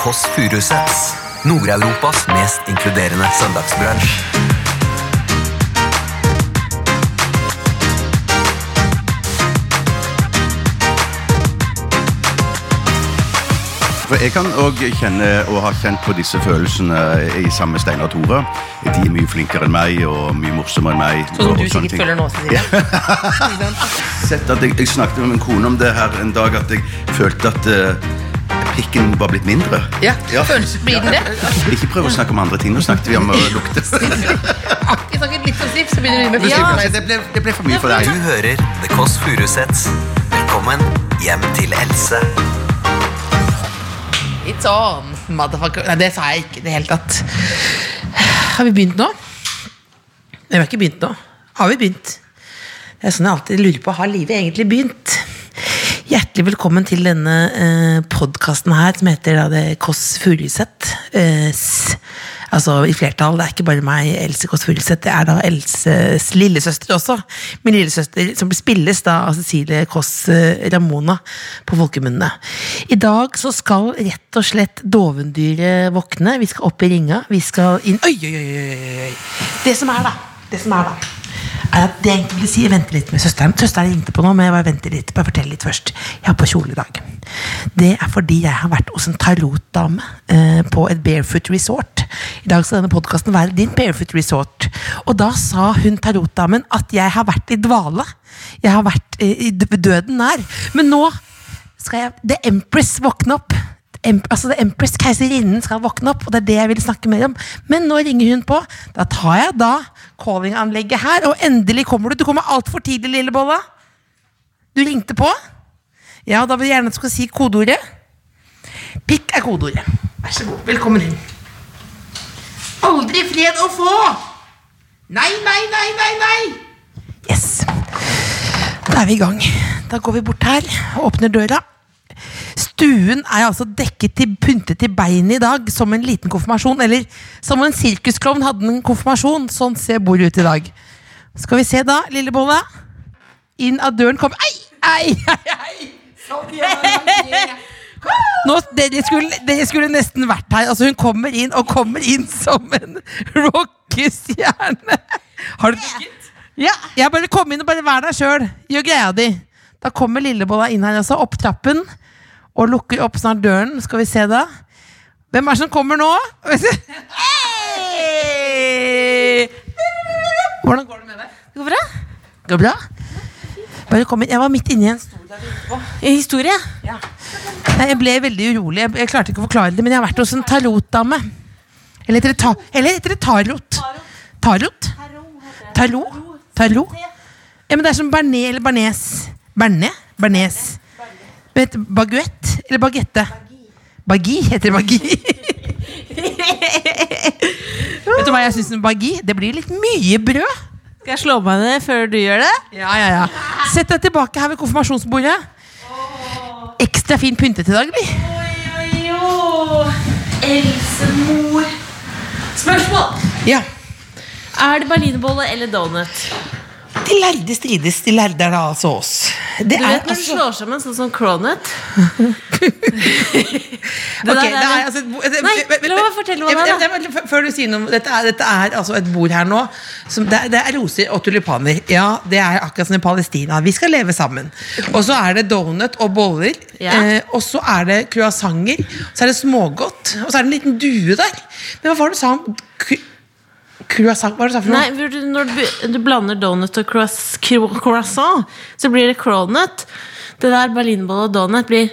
Kåss Furuseths. Nord-Europas mest inkluderende søndagsbransj. For jeg kan òg kjenne og ha kjent på disse følelsene i samme Steinar Tore. De er mye flinkere enn meg og mye morsommere enn meg. Sånn som du sikkert ting. føler nå, Siden. Sett at jeg, jeg snakket med min kone om det her en dag, at jeg følte at eh, pikken var blitt mindre. Ja, ja. blir den det? Ikke prøv å snakke om andre ting. Nå snakket vi om å lukte. Jeg snakket litt om snipp, så begynner du med Ja. Det, ble, det ble for mye for Du deg. hører The Kåss Furuseths. Velkommen hjem til Else. It's on, motherfucker. Nei, det sa jeg ikke i det hele tatt. Har vi begynt nå? Nei, vi har ikke begynt nå. Har vi begynt? Det er sånn jeg alltid lurer på. Har livet egentlig begynt? Hjertelig velkommen til denne eh, podkasten her, som heter da, det Kåss Furuseth. Eh, altså i flertall. Det er ikke bare meg, Else Kåss Furuseth. Det er da Elses lillesøster også. Min lillesøster, som spilles da av Cecilie Kåss eh, Ramona på folkemunne. I dag så skal rett og slett dovendyret våkne. Vi skal opp i ringa. Vi skal inn Oi, oi, oi! oi, oi. Det som er, da. Det som er, da er at det jeg egentlig vil si, jeg venter litt med søsteren. Søsteren ringte på nå, men jeg bare venter litt. Bare fortell litt først. Jeg har på kjole i dag. Det er fordi jeg har vært hos en tarotdame eh, på et barefoot resort. I dag skal denne podkasten være din barefoot resort. Og da sa hun tarotdamen at jeg har vært i dvale. Jeg har vært eh, i døden nær. Men nå skal jeg The Empress våkne opp. Altså The Empress, keiserinnen, skal våkne opp, og det er det jeg vil snakke mer om. Men nå ringer hun på. Da tar jeg da callinganlegget her, og endelig kommer du. Du kommer altfor tidlig, lille bolla. Du ringte på. Ja, da vil jeg gjerne at du skal si kodeordet. Pikk er kodeordet. Vær så god. Velkommen inn. Aldri fred å få! Nei, nei, nei, nei, nei! Yes. Da er vi i gang. Da går vi bort her og åpner døra. Stuen er altså dekket til pyntet til beinet i dag, som en liten konfirmasjon. Eller som en sirkusklovn hadde en konfirmasjon. Sånn ser bordet ut i dag. Skal vi se da, lille bolle. Inn av døren kommer Ei, ei, ei! ei. Nå, dere, skulle, dere skulle nesten vært her. Altså Hun kommer inn og kommer inn som en rockestjerne. Har du Ja, jeg bare kom inn og bare vær deg sjøl. Gjør greia di. Da kommer Lillebolla inn her også, opp trappen. Og lukker opp snart døren. Skal vi se da. Hvem er det som kommer nå? Hey! Hvordan går det med deg? Det går bra. Går bra? Bare kom inn. Jeg var midt inne i en stol der ute. Historie. Ja. Jeg ble veldig urolig. Jeg, jeg klarte ikke å forklare det, men jeg har vært hos en tarotdame. Eller heter det, ta, eller heter det tarot? Tarot? Tarot? Tarot? Ja, men det er som bearnés eller bearnés. Bearnés? Bearnés. Vet baguett? Eller bagette? Bagi? Heter det bagi? Vet du hva jeg syns om bagi? Det blir litt mye brød. Skal jeg slå meg ned før du gjør det? Ja, ja, ja. Sett deg tilbake her ved konfirmasjonsbordet. Ekstra fin pyntet i dag, eller? Elsemor. Spørsmål. Ja. Er det berlinerbolle eller donut? De lærde strides. De lærde er da altså oss. Det Du vet når du altså slår sammen sånn som der det er- altså det- Nei, la meg fortelle hva det er, men- Før du sier noe Dette er, dette er altså et bord her nå. Som, det, er, det er roser og tulipaner. Ja, det er akkurat som i Palestina. Vi skal leve sammen. Og så er det donut og boller. Ja. Eh, og så er det croissanter. Så er det smågodt. Og så er det en liten due der. Men hva var det du sa om croissant? Hva er det du sa for noe? Nei, du- når du, du blander donut og croiss- croissant, så blir det cronut. Det der berlinbolle og donut blir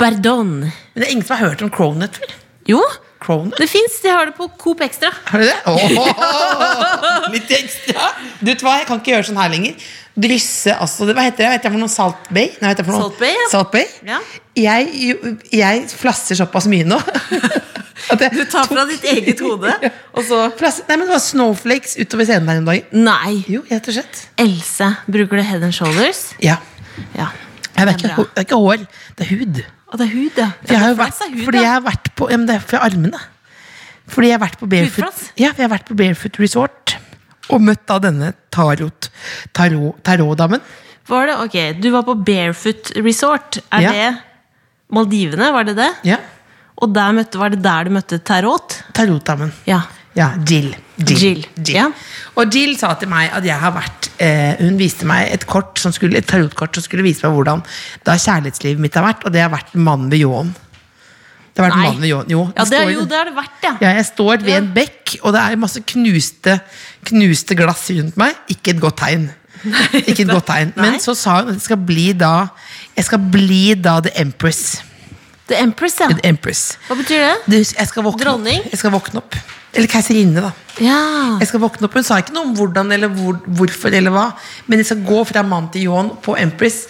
bardon. Men det er ingen som har hørt om cronut vel? Jo, Cronut? det fins. De har det på Coop Extra. Har de det? Åh, litt ekstra. Du vet hva, jeg kan ikke gjøre sånn her lenger. Drysse altså, det- Hva heter det? Vet jeg for noe Salt Bay? Nei, vet jeg for noe? Salt Bay, ja. Salt Bay? Ja. Jeg, jeg flasser såpass mye nå. jeg Du tar fra ditt eget hode, og så nei, men det var snowflakes utover scenen der en dag. Nei. Jo, rett og slett. Else, bruker du Head and Shoulders? Ja. Ja. Det, er ikke, det er ikke hår, det er hud. Og det er hud, ja. For jeg har vært, hud, fordi jeg har vært på ja, men Det er fra armene. Fordi jeg har vært på Barefoot, Hudflass? ja, jeg har vært på Barefoot Resort og møtt da denne tarot, tarot, tarotdamen. Var det, ok, Du var på Barefoot Resort. Er Ja. det Maldivene? Var det det? Ja. Og møtte, var det der du møtte Tarot? Tarotdamen. Ja. Ja, Jill. Jill, ja. Og Jill sa til meg at jeg har vært eh, Hun viste meg et kort som skulle, et tarotkort som skulle vise meg hvordan da kjærlighetslivet mitt har vært, og det har vært mannen ved ljåen. Det har vært Nei. mannen jo. Jo, Ja, det, står- jo, det har det vært, ja. Ja, jeg står ved Ja. en bekk, og det er masse knuste, knuste glass rundt meg. Ikke et godt tegn. Ikke et godt tegn. Men så sa hun at jeg skal bli da Jeg skal bli da The Empress. The Empress, ja. The Empress. Hva betyr det? Du, jeg skal våkne Dronning? opp. Jeg skal våkne opp. Eller keiserinne, da. Ja. Jeg skal våkne opp, Hun sa ikke noe om hvordan eller hvor, hvorfor eller hva, men jeg skal gå fra mann til Johan på Empress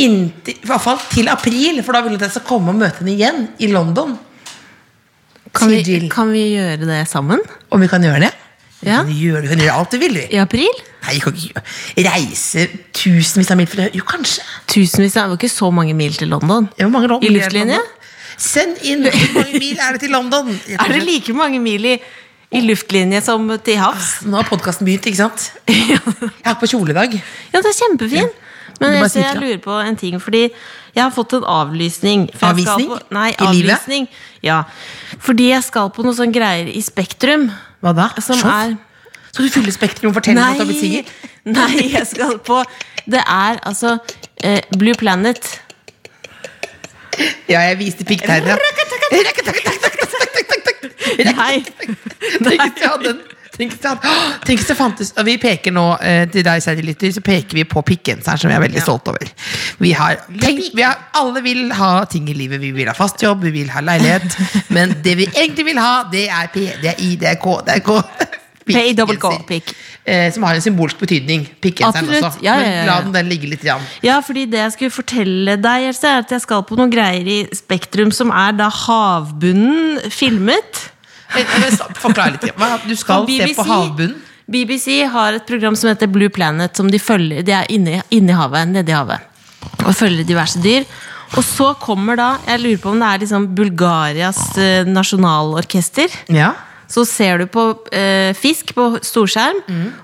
inntil, i hvert fall til april, for da vil hun jeg skal komme og møte henne igjen i London. Kan vi, kan vi gjøre det sammen? Om vi kan gjøre det? Ja. Hun, gjør, hun gjør alt hun vil. I april? Nei, vi kan ikke reise tusenvis av mil for det. Jo, kanskje. Tusenvis, det var ikke så mange mil til London. Ja, mange I luftlinje? Send inn hvor mange mil er det til London. Er det like mange mil i, i luftlinje som til havs? Nå har podkasten begynt, ikke sant? Jeg har på kjole i dag. Ja, det er kjempefin. Men jeg, jeg lurer på en ting, fordi jeg har fått en avlysning. jeg Avvisning? På, nei, I livet? avlysning. Ja. Fordi jeg skal på noe sånn greier i Spektrum. Hva da? Som Show? er Skal du fylle Spektrum og fortelle at du har blitt singel? Nei, jeg skal på Det er altså eh, Blue Planet. Ja, jeg viste piggtegnet. Nei. Nei. en Tenk hvis, det fantes Og vi peker nå eh, til deg, kjære så peker vi på pikkgenseren, som vi er veldig stolt over. Vi har, tenk, vi har Alle vil ha ting i livet. Vi vil ha fast jobb, vi vil ha leilighet. Men det vi egentlig vil ha, det er P, det er I, det er K. Det er K. Pikk. Eh, som har en symbolsk betydning. Pikkgenseren også. Ja, ja, ja, Men la den, den ligge litt. Grann. Ja, fordi det jeg skulle fortelle deg, Else, er at jeg skal på noen greier i Spektrum som er da havbunnen filmet. Forklar litt. Hva, du skal BBC, se på havbunnen. BBC har et program som heter Blue Planet, som de følger De er inne, inne i havet, nede i havet. Og følger diverse dyr. Og så kommer da Jeg lurer på om det er liksom Bulgarias eh, nasjonalorkester. Ja. Så ser du på eh, fisk på storskjerm,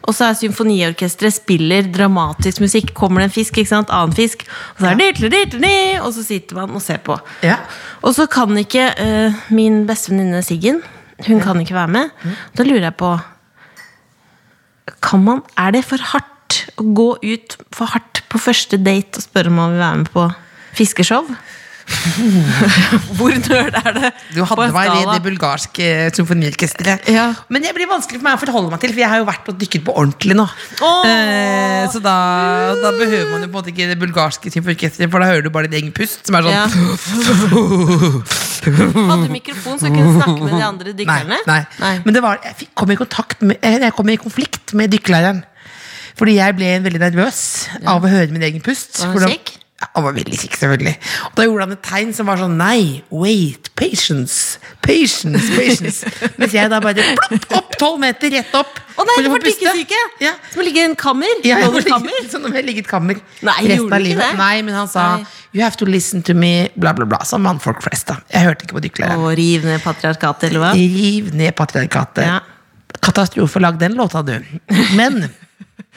og så er symfoniorkesteret spiller dramatisk musikk. Kommer det en fisk, ikke sant? annen fisk, og så det diddle, diddle, Og så sitter man og ser på. Ja. Og så kan ikke eh, min bestevenninne Siggen Hun kan ikke være med. Da lurer jeg på Kan man, Er det for hardt å gå ut for hardt på første date og spørre om man vil være med på fiskeshow? Hvor nerd er det? Du hadde meg i det bulgarske symfoniorkesteret. Ja. Men det blir vanskelig for meg å forholde meg til, for jeg har jo vært og dykket på ordentlig nå. Oh. Eh, så da, da behøver man jo på en måte ikke det bulgarske symfoniorkesteret, for da hører du bare din egen pust, som er sånn Ja. Hadde mikrofon, så jeg kunne snakke med de andre Nei, dykkerne? nei. Men det var, jeg kom i kontakt med, eh, jeg kom i konflikt med dykkerlæreren. Fordi jeg ble veldig nervøs av å høre min egen pust. Var han kjekk? Ja, han var veldig kikk, selvfølgelig. Og da gjorde han et tegn som var sånn Nei, wait, patience, patience, patience. Mens jeg da bare plopp opp tolv meter, rett opp. Å nei, du var dykkesyke! Ja. Som ligger i en kammer? Ja, jeg ligget, kammer? sånn om jeg ligger i et kammer Nei, resten av livet. Nei, men han sa Nei. You have to listen to me, bla, bla, bla. Som mannfolk flest, da. Jeg hørte ikke på dykkerlæreren. Og riv ned patriarkatet, eller hva? Riv ned patriarkatet. Ja. Katastrofe, lag den låta, du. Men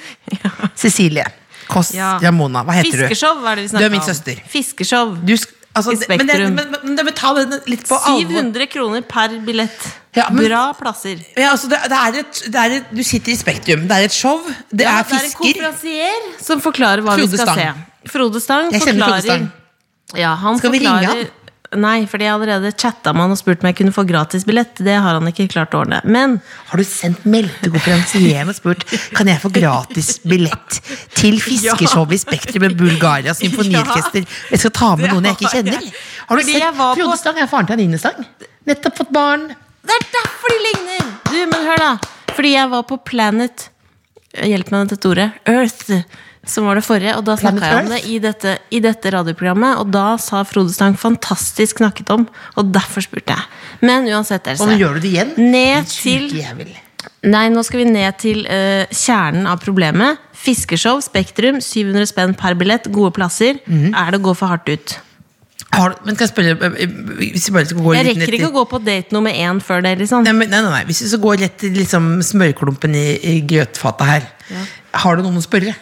Cecilie Kåss Ja. Jamona. hva heter Fiskeshow er det vi du? er min søster. Fiskeshow. Du, altså, det- men, det, men, men, men, ta det litt på alvor. 700 kroner per billett. Ja, Bra plasser. Ja, altså, det, er et, det er et, du sitter i Spektrum. Det er et show. Det er det er en konferansier som forklarer hva Frode vi skal Stang. se. Frode Stang Jeg kjenner Frode Stang. Ja, han Skal vi ringe forklarer Nei, fordi jeg allerede chatta med han og spurt om jeg kunne få gratisbillett. Det har han ikke klart å ordne. Men Har du sendt meldekonferanse hjem og spurt Kan jeg få gratis billett til fiskeshow i Spektrum med Bulgarias symfoniorkester? Jeg skal ta med noen jeg ikke kjenner. Har du Fordi sett jeg på- Frode Stang er faren til Anine Stang. Nettopp fått barn. det er derfor de ligner! Du, men hør, da. Fordi jeg var på Planet Hjelp meg med dette ordet. Earth. Som var det forrige. Og da snakka jeg om det i dette, i dette radioprogrammet. Og da sa Frode Stang fantastisk snakket om, og derfor spurte jeg. Men uansett, Else. Og nå gjør du det igjen. Ned til. Nei, nå skal vi ned til uh, kjernen av problemet. Fiskeshow, Spektrum, 700 spenn per billett, gode plasser. Mm. Er det å gå for hardt ut? Har, du- men kan jeg spørre eh, Hvis vi bare skal gå Jeg rekker ikke å gå på date nummer én før det, liksom. Nei, nei, nei. Hvis vi skal gå rett til liksom, smørklumpen i, i grøtfatet her. Har du noen å spørre?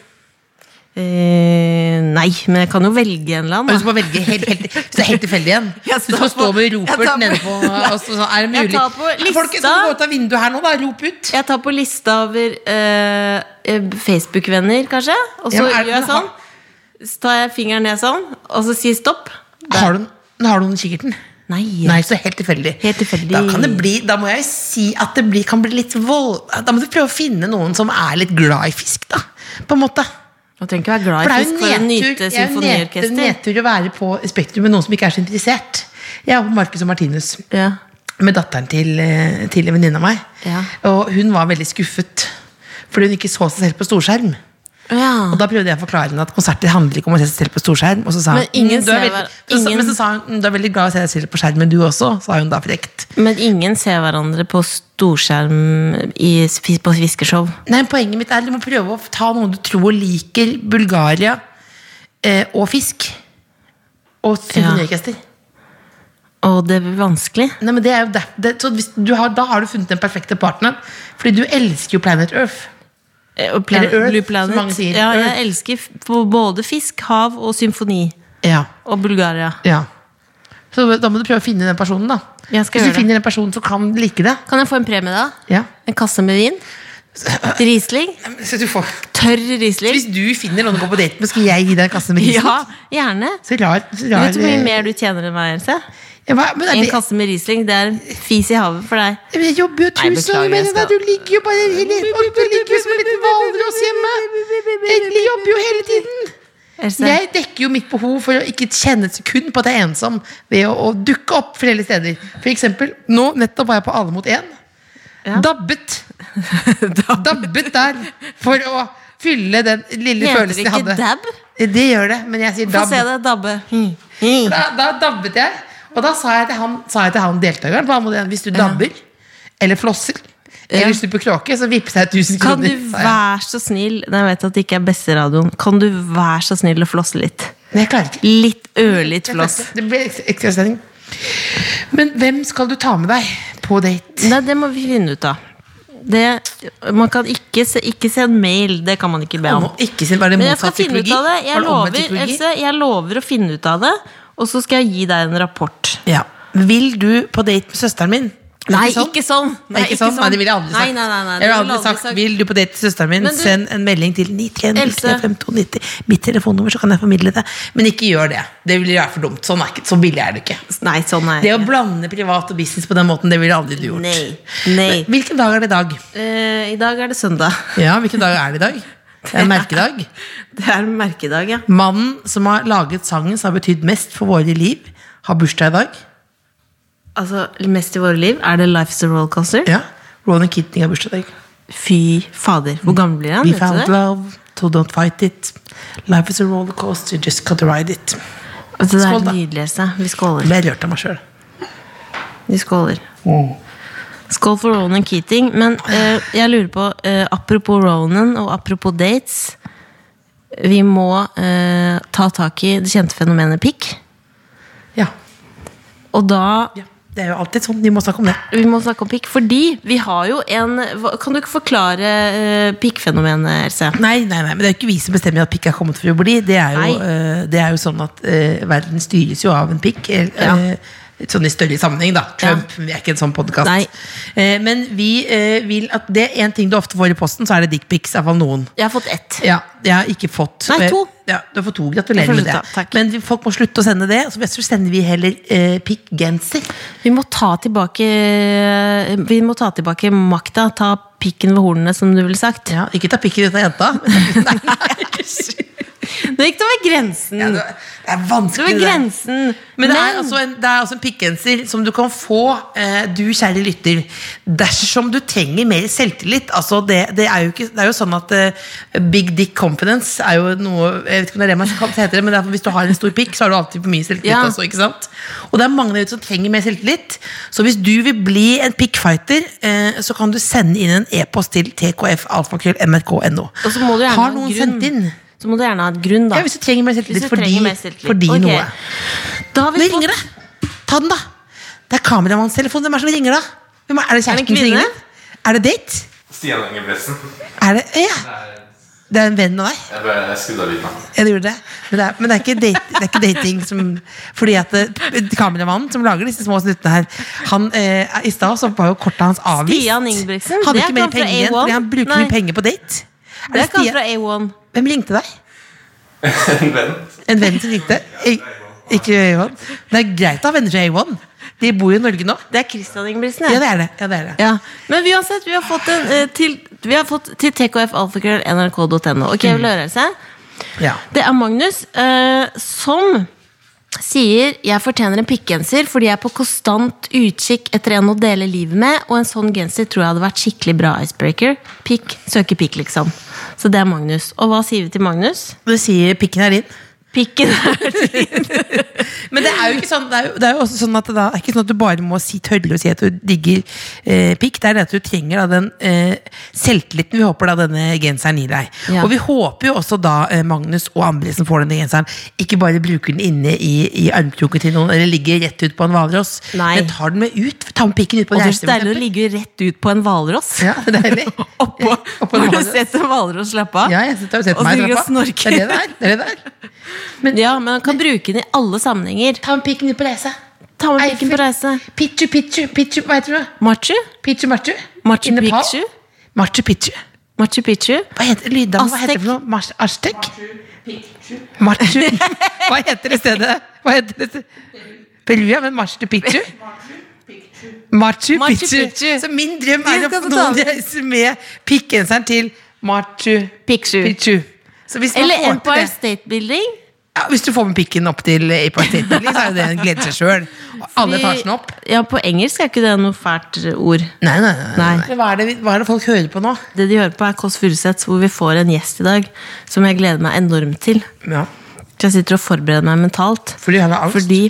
Eh, nei, men jeg kan jo velge en eller du annen. skal bare velge helt, helt, så helt tilfeldig. Jeg Du tar stå med Ropert tar på- nede på og så, sånn, Er det Jeg mulig? tar på lista. Folkens, gå ut av vinduet her nå, da? Rop ut. Jeg tar på lista over eh, eh, Facebook-venner, kanskje. Og så Ja, gjør jeg sånn. Så tar jeg fingeren ned sånn, og så sier stopp. Har du, har du den kikkerten? Nei. Nei, så helt tilfeldig. Helt tilfeldig. Da, kan det bli, da må jeg si at det bli, kan bli litt vold... Da må du prøve å finne noen som er litt glad i fisk, da. På en måte. Man trenger ikke være glad i fisk for å nyte symfoniorkester. det er jo nedtur, å være på Spektrum med noen som ikke er så interessert. Jeg er på Marcus og Martinus Ja. med datteren til, eh, til en venninne av meg. Ja. Og hun var veldig skuffet fordi hun ikke så seg selv på storskjerm. Ja. Og da prøvde jeg å forklare henne at konserter handler ikke om å se seg selv på storskjerm. Og så sa hun, Men ingen «Mm, du er ser veldig, så, sa- ingen- Men så sa hun «Mm, du er veldig glad i å se deg selv på skjermen, du også, sa hun da frekt. Men ingen ser hverandre på storskjerm i, på fiskeshow. Nei, Poenget mitt er du må prøve å ta noen du tror liker Bulgaria eh, og fisk. Og symfoniorkester. Og det blir vanskelig. Nei, men det er jo det. det, så hvis du har, Da har du funnet den perfekte partneren. Fordi du elsker jo Planet Earth. Eh, Eller Earth, Blue som mange sier. Ja, jeg elsker både fisk, hav og symfoni. Ja, Og Bulgaria. ja. Så da må du prøve å finne den personen. da Hvis du finner en person som kan like det. Kan jeg få en premie, da? Ja. En kasse med vin? Riesling? Får, Tørr Riesling? hvis du finner noen å gå på date med, skal jeg gi deg en kasse med Riesling. Ja, gjerne. Så rar, så rar Vet du hvor mye mer du tjener enn meg, Else? Ja, hva, men er En kasse med Riesling, det er en fis i havet for deg. Men Jeg jobber jo tusen ganger mer enn deg. Du ligger jo bare du ligger jo som en liten hvalross hjemme. Jeg jobber jo hele tiden. Jeg dekker jo mitt behov for å ikke kjenne et sekund på at jeg er ensom ved å, å dukke opp flere steder. For eksempel, nå nettopp var jeg på Alle mot én. Ja. Dabbet. Dabbet der for å fylle den lille Heter følelsen jeg ikke hadde. dab? Det gjør det, men jeg sier Få se det dabbe. Da, da dabbet jeg. Og da sa jeg til han, sa jeg til han deltakeren på hvis du dabber eller flosser eller slipper kråke, så vippes jeg 1000 kroner. Kan du være så snill Jeg vet at det ikke er beste radioen. Kan du være så snill å flosse litt? Nei, jeg klarer ikke. Litt ørlitt floss. Det blir ekstra-. Men hvem skal du ta med deg på date? Nei, det må vi finne ut av. Det, man kan ikke se, ikke se en mail. Det kan man ikke be om. Ikke sin, det Men jeg skal finne ut av det. Jeg lover. Else, jeg lover å finne ut av det. Og så skal jeg gi deg en rapport. Ja. Vil du på date med søsteren min? Nei, ikke sånn! Nei, ikke sånn. Nei, det ville jeg aldri sagt. Nei, nei, nei, jeg ville aldri sagt, Vil du på date med søsteren min, du- send en melding til 93035290. Mitt telefonnummer, så kan jeg formidle det. Men ikke gjør det. Det ville være for dumt. Sånn, er ikke, så billig er det ikke. Nei, sånn er Det å blande privat og business på den måten, det ville aldri du gjort. Nei. Nei. Hvilken dag er det i dag? Uh, I dag er det søndag. Ja, hvilken dag er det i dag? Det er en merkedag. Det er en merkedag, ja. Mannen som har laget sangen som har betydd mest for våre liv, har bursdag i dag. Altså, Mest i våre liv er det Life's a Rollercoaster. Ja. Ronan Keating har bursdag i dag. Fy fader. Hvor gammel blir han? We found love, so don't fight it. Life is a rollercoaster, just gotta ride it. Altså, det Skål, er da. nydelig. Else. Vi skåler. ble rørt av meg sjøl. Vi skåler. Skål for Ronan Keating. Men eh, jeg lurer på, eh, apropos Ronan og apropos dates Vi må eh, ta tak i det kjente fenomenet pikk. Ja. Og da ja. Det er jo alltid sånn. Vi må snakke om det. Vi må snakke om pikk, fordi vi har jo en Kan du ikke forklare uh, pikkfenomenet, Else? Nei, nei, nei, men det er jo ikke vi som bestemmer at pikk er kommet for å bli. Det er jo, eh, det er jo sånn at uh, verden styres jo av en pikk. Uh, Ja. Eh, Sånn i større sammenheng, da. Trump, Ja. vi er ikke en sånn podkast. Eh, men vi eh, vil at det er en ting du ofte får i posten, så er det dickpics. Iallfall noen. Jeg har fått ett. Ja, jeg har ikke fått Nei, to. Ja, du har fått to. Gratulerer med det. takk. Men folk må slutte å sende det. Så så sender vi heller eh, pikkgenser. Vi må ta tilbake Vi må ta tilbake makta. Ta pikken ved hornene, som du ville sagt. Ja, ikke ta pikken ut av jenta. Nei, nei. Nå gikk det over grensen. Ja, det er vanskelig. det grensen. Men det er, altså en, det er altså en pikkgenser som du kan få, eh, du kjære lytter, dersom du trenger mer selvtillit. Altså det, det, er jo ikke, det er jo sånn at eh, big dick confidence er jo noe Jeg vet ikke om det er det man heter det, men det hvis du har en stor pikk, så har du alltid for mye selvtillit Ja. også. ikke sant? Og det er mange der ute som trenger mer selvtillit. Så hvis du vil bli en pikkfighter, eh, så kan du sende inn en e-post til tkfalfakrøll.nrk.no. Du Har noen grunn. sendt inn? Så må du gjerne ha et grunn, da. Ja, hvis du trenger mer selvtillit fordi, fordi okay. noe. Da har vi Nå fått- ringer det! Ta den, da! Det er kameramannstelefonen. Hvem er det som ringer, da? Hvem er, er det kjæresten som ringer? Er det date? Stian Engebretsen. Er det Ja! Det er en venn av deg? Jeg, skrudde av lyden. Ja, det gjorde det. Men det er, men det er, ikke, date, det er ikke dating som Fordi at eh, kameramannen som lager disse små snuttene her, han eh, I stad så var jo kortet hans avvist. Stian Ingebrigtsen, Hadde det ikke mer penger igjen, fordi han bruker Nei. mye penger på date. Det er kanskje Stian? fra A1. Hvem ringte deg? En venn. En venn som ringte? Ikke A1? Det er greit å ha venner fra A1. De bor jo i Norge nå. Det er Christian Ingebrigtsen, Ja, det er det. Ja, det, er det. Ja, Men uansett, vi har fått en eh, til, vi har fått til tkfalfakrøll.nrk.no. Ok, vil du høre seg? Ja. Det er Magnus eh, som sier jeg fortjener en pikkgenser fordi jeg er på konstant utkikk etter en å dele livet med, og en sånn genser tror jeg hadde vært skikkelig bra icebreaker. Pikk søker pikk, liksom. Så det er Magnus. Og hva sier vi til Magnus? Du sier pikken er din. Pikken er Men det er jo ikke sånn Det er jo, det er jo også sånn at det da er ikke sånn at du bare må si tølle og si at du digger eh, pikk. Det er det at du trenger da, den eh, selvtilliten vi håper da denne genseren gir deg. Ja. Og vi håper jo også da eh, Magnus og andre som får denne genseren, ikke bare bruker den inne i, i armkroken til noen eller ligger rett ut på en hvalross, men tar den med ut. Ta med pikken ut på Og det er reise, deilig å ligge rett ut på en hvalross. Ja, det er deilig. Oppå, Oppå Har du sett en hvalross slappe av? Ja, jeg har sett meg og trappa. Det er det det er. Det er det det er. Ja, men han kan bruke den i alle sammenhenger. Ta med pikken ut på reise. Ta med pikken på reise. Pichu, pichu, pichu, hva heter det? Machu? Pichu, machu? Machu Picchu? Machu Picchu. Machu Picchu? Hva heter lyddam? Hva heter det for noe? Aztek? Machu Hva heter det stedet? Hva heter det stedet? Peru, ja, men Machu Picchu? Machu Picchu. Så min drøm er å få noen reiser reise med pikkgenseren til Machu Picchu. Picchu. Så hvis man Eller Empire State Building? Ja, Hvis du får med pikken opp til Empire State så er jo det en glede seg sjøl. Alle tar den opp. Ja, på engelsk er ikke det noe fælt ord. Nei, nei, nei, Nei. Men Hva, er det, vi- hva er det folk hører på nå? Det de hører på, er Kåss Furuseth, hvor vi får en gjest i dag som jeg gleder meg enormt til. Ja. Så Jeg sitter og forbereder meg mentalt. Fordi han har angst? Fordi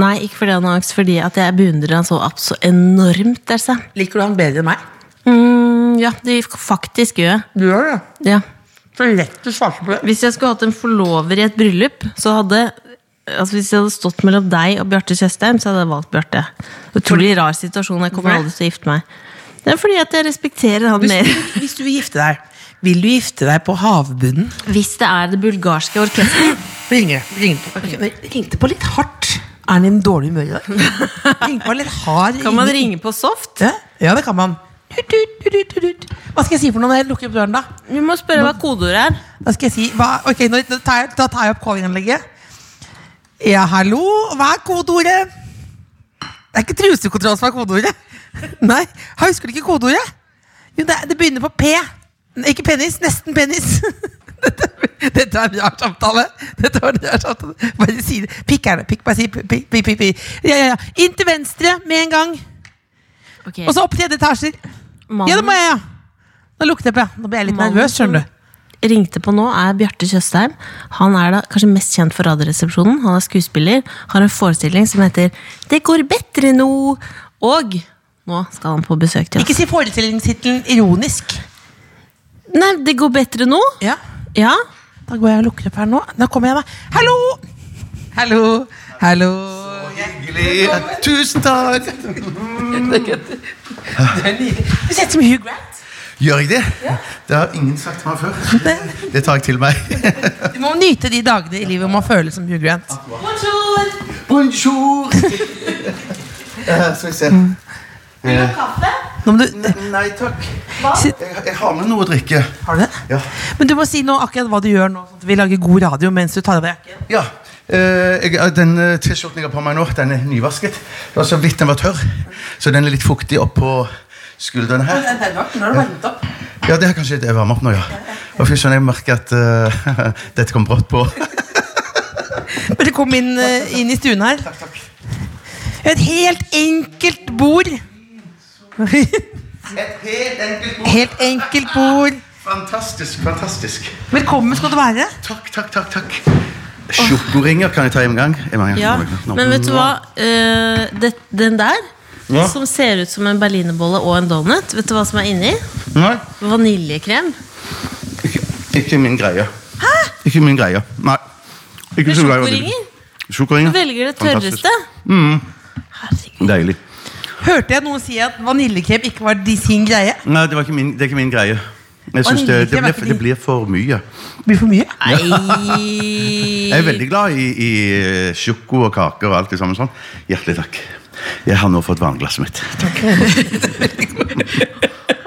Nei, ikke fordi han har angst, fordi at jeg beundrer han så abso enormt. Altså. Liker du han bedre enn meg? Mm, ja, det faktisk gjør jeg. Du gjør det. Ja. Så lett du svarte på det. Hvis jeg skulle hatt en forlover i et bryllup, så hadde Altså Hvis jeg hadde stått mellom deg og Bjarte Tjøstheim, så hadde jeg valgt Bjarte. Utrolig rar situasjon. Jeg kommer aldri til å gifte meg. Det er fordi at jeg respekterer han Hvis mer. hvis du vil gifte deg, vil du gifte deg på havbunnen? Hvis det er det bulgarske orkesteret. Ringer det. Ringte på litt hardt. Er han i en dårlig humør i dag? Kan man ringe på soft? Ja, ja, det kan man. Hva skal jeg si for noe når jeg lukker opp døren, da? Vi må spørre hva kodeordet er. Da skal jeg si hva, Ok, nå, tar jeg, Da tar jeg opp callinganlegget. Ja, hallo, hva er kodeordet? Det er ikke trusekontroll som er kodeordet. Nei, husker du ikke kodeordet? Jo, det, det begynner på P. Ikke penis, nesten penis. Dette, dette er en rar samtale. Dette var en rar samtale. Bare si det. Pikk er det. Pikk, bare si pikk, pikk, pikk, pikk. Ja, ja, ja. Inn til venstre med en gang. Okay. Og så opp tredje etasjer. Ja, det må jeg, ja. Nå lukter jeg på. ja. Nå ble jeg litt Mannen nervøs, skjønner du. ringte på nå, er Bjarte Tjøstheim. Han er da kanskje mest kjent for Radioresepsjonen. Han er skuespiller, har en forestilling som heter Det går bedre nå. Og nå skal han på besøk til oss. Ikke si forestillingstittelen ironisk. Nei, det går bedre nå? Ja. Ja. Da går jeg og lukker opp her nå. Da kommer jeg, da. Hallo! Hallo! Hallo! Hyggelig. Tusen takk! Du ser ut som Hugh Grant. Gjør jeg det? Det har ingen sagt til meg før. Det tar jeg til meg. Du må nyte de dagene i livet hvor man føler som Hugh Grant. Bonjour! Bonjour. Skal vi se. Nå må du, Nei takk. Sitt- Jeg, jeg har med noe å drikke. har du det? Ja. Men du må si nå akkurat hva du gjør nå, sånn at vi lager god radio mens du tar av deg jakken. Ja, Den eh, T-skjorten jeg har på meg nå, den er nyvasket. Det var så vidt den var tørr, så den er litt fuktig oppå skuldrene her. Nå har du varmet opp. Ja, det er kanskje det varmer opp nå, ja. Og fy søren, jeg merker at uh, dette kom brått på. Bare kom inn, eh, inn i stuen her. Et helt enkelt bord. Et helt enkelt bord. Helt enkelt bord. Fantastisk, fantastisk. Velkommen skal du være. Takk, takk, takk. takk. Sjokoringer kan jeg ta en gang. En gang. ja. Men vet du hva? Eh, det, den der, Ja. som ser ut som en berlinerbolle og en donut, vet du hva som er inni? Nei, Vaniljekrem. ikke, ikke min greie. Hæ? Ikke min greie. Nei. Ikke så glad i sjokoringer? Du velger det tørreste. Herregud. Deilig. Hørte jeg noen si at vaniljekrem ikke var de sin greie? Nei, det, var ikke min, det er ikke min greie. Jeg synes det, det, blir, det blir for mye. Blir for mye. Jeg er veldig glad i, i sjoko og kaker og alt det samme sånn. Hjertelig takk. Jeg har nå fått vannglasset mitt.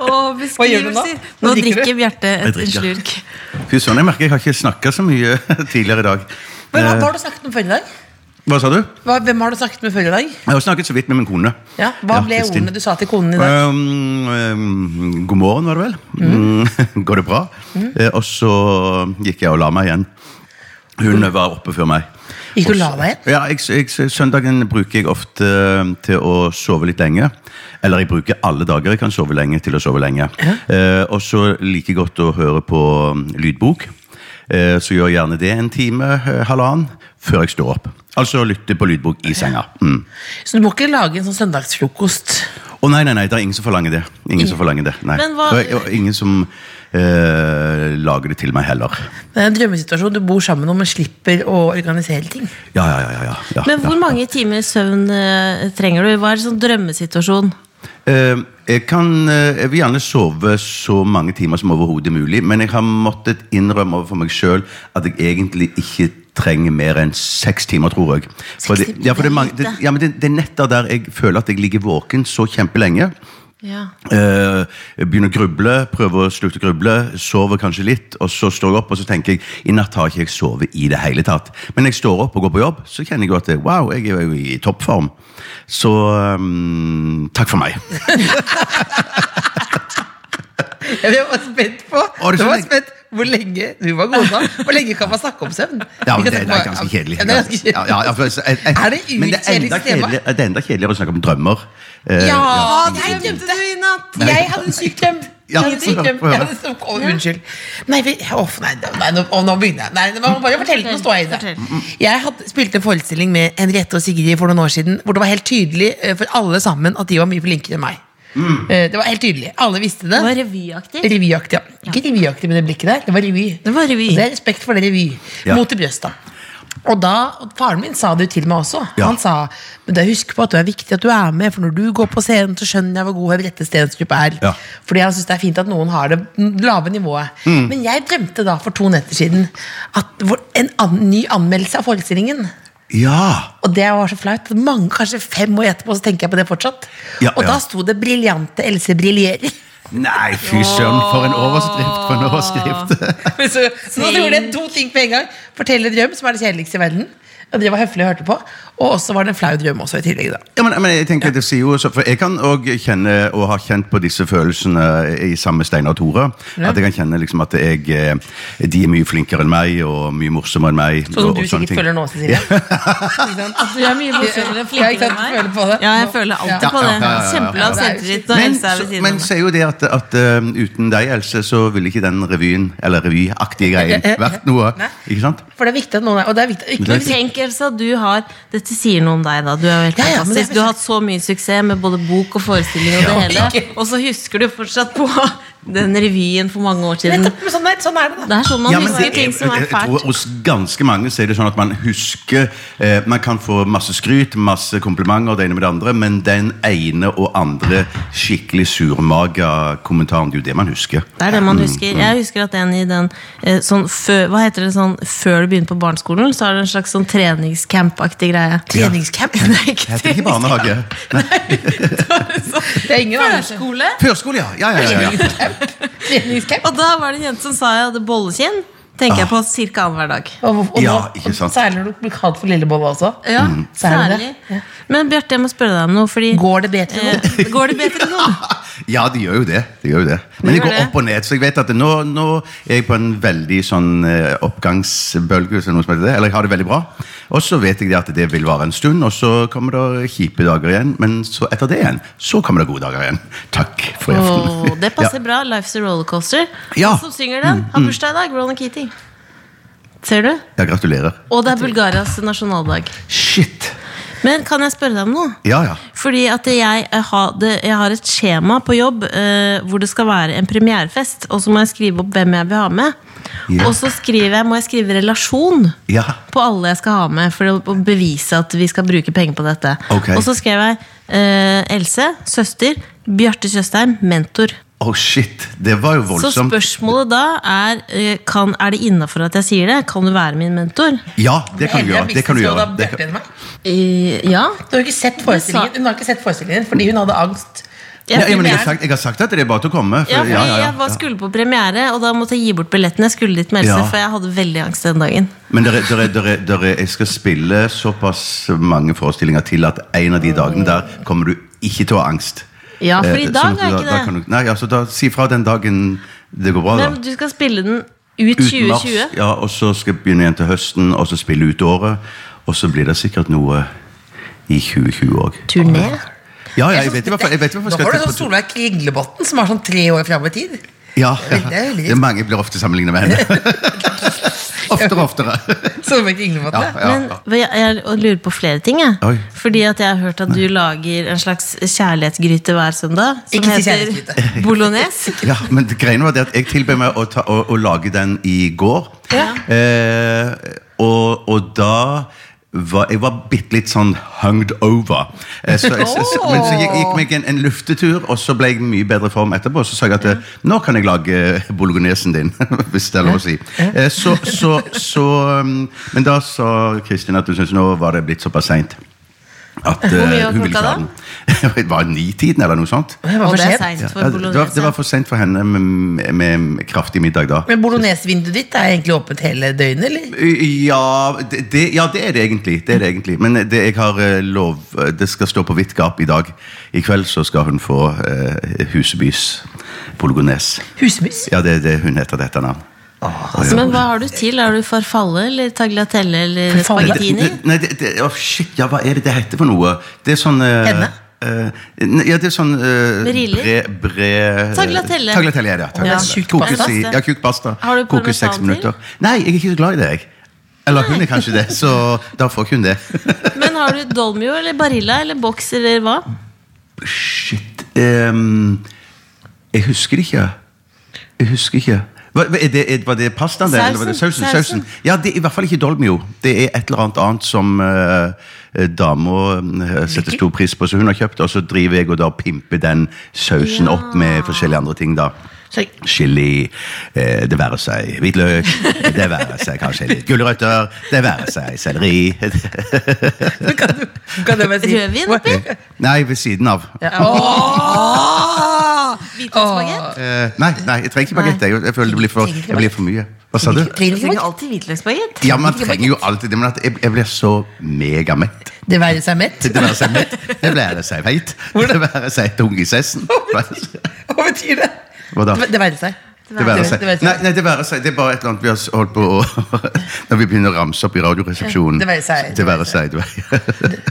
Og Hva gjør du nå? beskrivelser. Nå Nå drikker? Bjarte en slurk. Fy søren, jeg merker jeg har ikke snakka så mye tidligere i dag. Men hva, Eh, har du snakket om før i dag? Hva sa du? Hva, hvem har du snakket med før i dag? Jeg har snakket så vidt med min kone. Ja, hva ble Kristin. ordene du sa til konen i dag? Um, um, god morgen, var det vel. Mm. Går det bra? Eh, og så gikk jeg og la meg igjen. Hun var oppe før meg. Gikk du og la deg igjen? Ja, jeg, jeg, Søndagen bruker jeg ofte til å sove litt lenge. Eller jeg bruker alle dager jeg kan sove lenge, til å sove lenge. Eh, og så liker jeg godt å høre på lydbok. Eh, så gjør jeg gjerne det en time, eh, halvannen, før jeg står opp. Altså lytte på lydbok i senga. Mm. Så du må ikke lage en sånn søndagsfrokost? Å nei, nei, nei, det er ingen som forlanger det. Ingen som forlanger det, nei. Men hva- det er ingen som eh, lager det til meg heller. Det er en drømmesituasjon. Du bor sammen og man slipper å organisere ting. Ja, ja, ja. ja, ja, Men hvor ja. mange timer søvn eh, trenger du? Hva er sånn drømmesituasjon? Eh, jeg, kan, eh, jeg vil gjerne sove så mange timer som overhodet mulig, men jeg har måttet innrømme overfor meg sjøl at jeg egentlig ikke trenger mer enn seks timer, tror jeg. For det, ja, for det, er mange, det, ja, men det, det er netter der jeg føler at jeg ligger våken så kjempelenge. Ja. Eh, begynner å gruble, prøver å slutte å gruble, sover kanskje litt, og så står jeg opp og så tenker jeg i natt har ikke jeg sovet i det hele tatt. Men når jeg står opp og går på jobb, så kjenner jeg jo at wow, jeg er jo i toppform. Så um, takk for meg. Jeg var spent på så var spent hvor lenge du var god nå. Hvor lenge kan man snakke om søvn? Ja, men det, det er ganske kjedelig. Ja, det er ganske kjedelig. Ja, ja, ja, jeg- jeg- Er det er, utkjedelig tema? det er enda kjedeligere å snakke om drømmer. Eh, Ja, Hva jeg drømte du i natt? Jeg hadde en syk drøm. Ja, Unnskyld. Nei, vi, off, nei, nei nå, nå begynner jeg. Nei, bare fortelle Nå står jeg i det. Jeg hadde, spilte en forestilling med Henriette og Sigrid for noen år siden hvor det var helt tydelig eh, for alle sammen at de var mye flinkere enn meg. Mm. Det var helt tydelig. Alle visste det. Det var revyaktig. Revyaktig, ja. Ikke revyaktig med det blikket der. Det var revy. Det var revy. Og det er respekt for det revy. Ja. Mot i brøstet. Og da, faren min sa det jo til meg også. Ja. Han sa men det er husk på at det er viktig at du er med, for når du går på scenen, så skjønner jeg hvor god Henriette Stenstrup er. Ja. Fordi han syns det er fint at noen har det lave nivået. Mm. Men jeg drømte da for to netter siden at en an, ny anmeldelse av forestillingen. Ja! Og det var så flaut. Mange, kanskje fem år etterpå så tenker jeg på det fortsatt. Ja, og da sto det 'Briljante Else briljerer'. Nei, fy søren, for en overskrift! For en overskrift. Så, så nå gjorde jeg to ting på en gang. Fortelle drøm, som er det kjedeligste i verden. Og det var høflig å hørte på. Og også var det en flau drøm også i tillegg. da Ja, men, men jeg tenker det sier jo så- For jeg kan òg kjenne, og har kjent på disse følelsene i samme Steinar Tore. Ja. At jeg kan kjenne liksom at jeg, eh, de er mye flinkere enn meg, og mye morsommere enn meg. Sånn som du sikkert ting. føler nå, Cecilie. altså? Du er mye morsommere flinkere enn meg. Føler på det. Ja, jeg føler alltid Ja. på det. Ja, ja, ja, ja, ja. Kjempelav Ja, selvtillit når Men, Else er ved siden av meg. sier jo det at, at uh, uten deg, Else, så ville ikke den revyen, eller revyaktige greien, vært noe. Nei. Ikke sant? For det er viktig at noen er Og det er viktig ikke Men Tenk, Elsa, du har Dette sier noe om deg, da. Du er jo helt det fantastisk. Du har hatt så mye suksess med både bok og forestilling og det hele. Og så husker du fortsatt på den revyen for mange år siden. Nettopp, sånn er, sånn er det, da. Det er sånn man Ja, husker det er- ting som er jeg tror. Hos ganske mange så er det sånn at man husker eh, Man kan få masse skryt, masse komplimenter, det ene med det andre, men den ene og andre skikkelig surmaga kommentaren, det er jo det man husker. Det er det man husker. Jeg husker at en i den eh, sånn før, Hva heter det sånn før du begynner på barneskolen, så er det en slags sånn treningscamp-aktig greie. Treningscamp. Nei, ikke Heter ikke barnehage? Nei. Det er ingen. Førskole. Førskole, ja. Ja, ja, ja, ja. Treningscamp. Og da var det en jente som sa jeg hadde bollekinn. Tenker jeg på ca. annenhver dag. Og, og, Ja, ikke sant. Særlig når du blir kalt for lillebolle også. Ja, Særlig særlig. det. Men Bjarte, jeg må spørre deg om noe. Fordi, Går det bedre nå? eh, går det bedre nå? Ja, de gjør jo det. De gjør jo det. Men de går opp og ned. Så jeg vet at nå, nå er jeg på en veldig sånn eh, oppgangsbølge, er. Eller jeg har det veldig bra. Og så vet jeg at det vil vare en stund, og så kommer det kjipe dager igjen. Men så etter det igjen, så kommer det gode dager igjen. Takk for i aften. Åh, det passer bra. Life's a rollercoaster. Ja. Han som synger den, har bursdag i dag. Ronan Keating. Ser du? Ja, gratulerer. Og det er Bulgarias nasjonaldag. Shit! Men kan jeg spørre deg om noe? Ja, ja. Fordi at jeg, eh, har, det, jeg har et skjema på jobb eh, hvor det skal være en premierefest, og så må jeg skrive opp hvem jeg vil ha med. Ja. Og så jeg, må jeg skrive relasjon Ja. på alle jeg skal ha med, for å å bevise at vi skal bruke penger på dette. Okay. Og så skrev jeg eh, Else, søster, Bjarte Tjøstheim, mentor. Oh shit, det var jo voldsomt. Så spørsmålet da er eh, kan, Er det innafor at jeg sier det? Kan du være min mentor? Ja, det kan du gjøre. Det kan du gjøre. Det kan... Eh, ja. Du har ikke sett forestillingen Hun har ikke sett forestillingen fordi hun hadde angst. Ja, jeg, men jeg, har sagt, jeg har sagt at det er bare til å komme. for- ja, fordi ja, ja, ja, jeg var skulle på premiere, og da måtte jeg gi bort billetten. Jeg skulle dit med Else, Ja. for jeg hadde veldig angst den dagen. Men der er, der er, der er, der er, jeg skal spille såpass mange forestillinger til at en av de dagene der kommer du ikke til å ha angst. Ja, for i Eh, dag sånn er ikke da det. kan Du, nei, altså da Si fra den dagen det går bra, da. Men du skal spille den ut Ut mars, 2020. ja, og så skal jeg begynne igjen til høsten, og så spille ut året. Og så blir det sikkert noe i 2020 òg. Turné. Ja, ja, jeg vet i hvert fall Nå har du sånn Solveig Kringlebotn, som har sånn tre år fram i tid. Ja, ja. Det er Det er mange blir ofte sammenlignet med henne. oftere og oftere. Ja, ja. ja, Men jeg, jeg lurer på flere ting. Jeg. Oi. Fordi at jeg har hørt at du lager en slags kjærlighetsgryte hver søndag. Som Ikke heter bolognese. Ja, men greien var det at jeg tilbød meg å, ta, å, å lage den i går. Eh, og, og da var jeg var bitte litt sånn hunged over. Eh, så, jeg- så, men så gikk, gikk meg en, en luftetur, og så ble jeg mye bedre form etterpå. Så sa jeg at eh, nå kan jeg lage eh, bolognesen din, hvis det er lov å si. Så, så, så, um, men da sa Kristin at hun syntes nå var det blitt såpass seint. At Hvor mye eh, var hun ville ikke klokka ha den. det var nitiden eller noe sånt. Det var for sent. seint Ja, for det, var, for sent for henne med, med kraftig middag da. Men bolognesevinduet ditt er egentlig åpent hele døgnet, eller? Ja det, ja, det er det egentlig. Det er det egentlig. Men det, jeg har eh, lov Det skal stå på vidt gap i dag. I kveld så skal hun få eh, Husebys bolognese. Husebys? Ja, det er det hun heter dette navn. Men hva har du til? Har du farfalle eller tagliatelle eller spagettini? Nei, det, det, å, shit, ja, hva er det det heter for noe? Det er sånn eh, Penne? eh, ja, det er sånn uh, Briller? bre. Tagliatelle er ja. Ja. Pasta. i- Ja, tjukk pasta. Har du Kokes seks minutter. Nei, jeg er ikke så glad i det, jeg. Eller hun er kanskje det, så da får hun det. Men har du dolmio eller barilla eller boks eller hva? Shit um, Jeg husker ikke. Jeg husker ikke. Er det, var det pastaen? det, eller var det Sausen. Sausen? Sausen. Ja, det er i hvert fall ikke dolmio. Det er et eller annet annet som uh, dama uh, setter stor pris på, som hun har kjøpt, og så driver jeg og da pimper den sausen Ja. opp med forskjellige andre ting. da Så, Chili, eh, det være seg hvitløk, det være seg kanskje litt gulrøtter, det være seg selleri kan, du, kan du bare si Rødvin oppi? Nei, ved siden av. Ja. Åh! Hvitløksbagett? Eh, nei, nei, jeg trenger ikke bagett. Jeg, jeg føler det blir for, jeg blir for mye. Hva sa du? Trenger Du trenger alltid hvitløksbagett. Ja, man trenger jo alltid det, men at jeg, jeg blir så megamett. Det være seg mett. Det være seg mett, det være seg feit, det være seg tung i sessen. Hva betyr det? Hva da? Det være seg. Det være seg. Nei, nei, det være seg. Det er bare et eller annet vi har holdt på å Når vi begynner å ramse opp i Radioresepsjonen. Det være seg. Det være seg.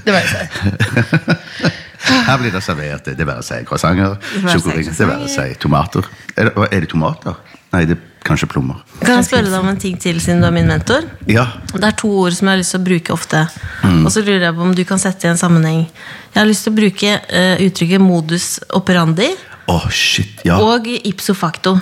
Det være seg. Her blir det servert det være seg croissanter, sjokoringer, det være seg tomater. Er det, er det tomater? Nei, det er kanskje plommer. Kan jeg spørre deg om en ting til, siden du er min mentor? Ja. Det er to ord som jeg har lyst til å bruke ofte. Mm. Og så lurer jeg på om du kan sette i en sammenheng. Jeg har lyst til å bruke uh, uttrykket modus operandi oh, shit. Ja. og ipso facto.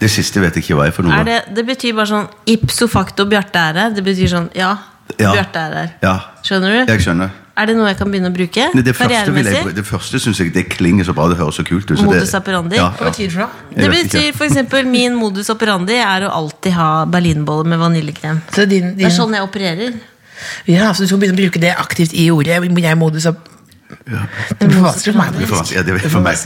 Det siste vet jeg ikke hva er for noe. Er det, det betyr bare sånn ipso facto Bjarte er her. Det betyr sånn ja, Ja. Bjarte er der. Ja. Skjønner du? Jeg skjønner. Er det noe jeg kan begynne å bruke? Det, det første, vil jeg, det første synes jeg det klinger så bra. Det høres så kult ut. så Modus operandi? Ja, Hva ja. betyr det Det betyr f.eks. Min modus operandi er å alltid ha berlinbolle med vaniljekrem. Så din, Det er sånn jeg opererer. ja, så du skal begynne å bruke det aktivt i ordet. Jeg er modus ja. Det blir vanskelig for meg.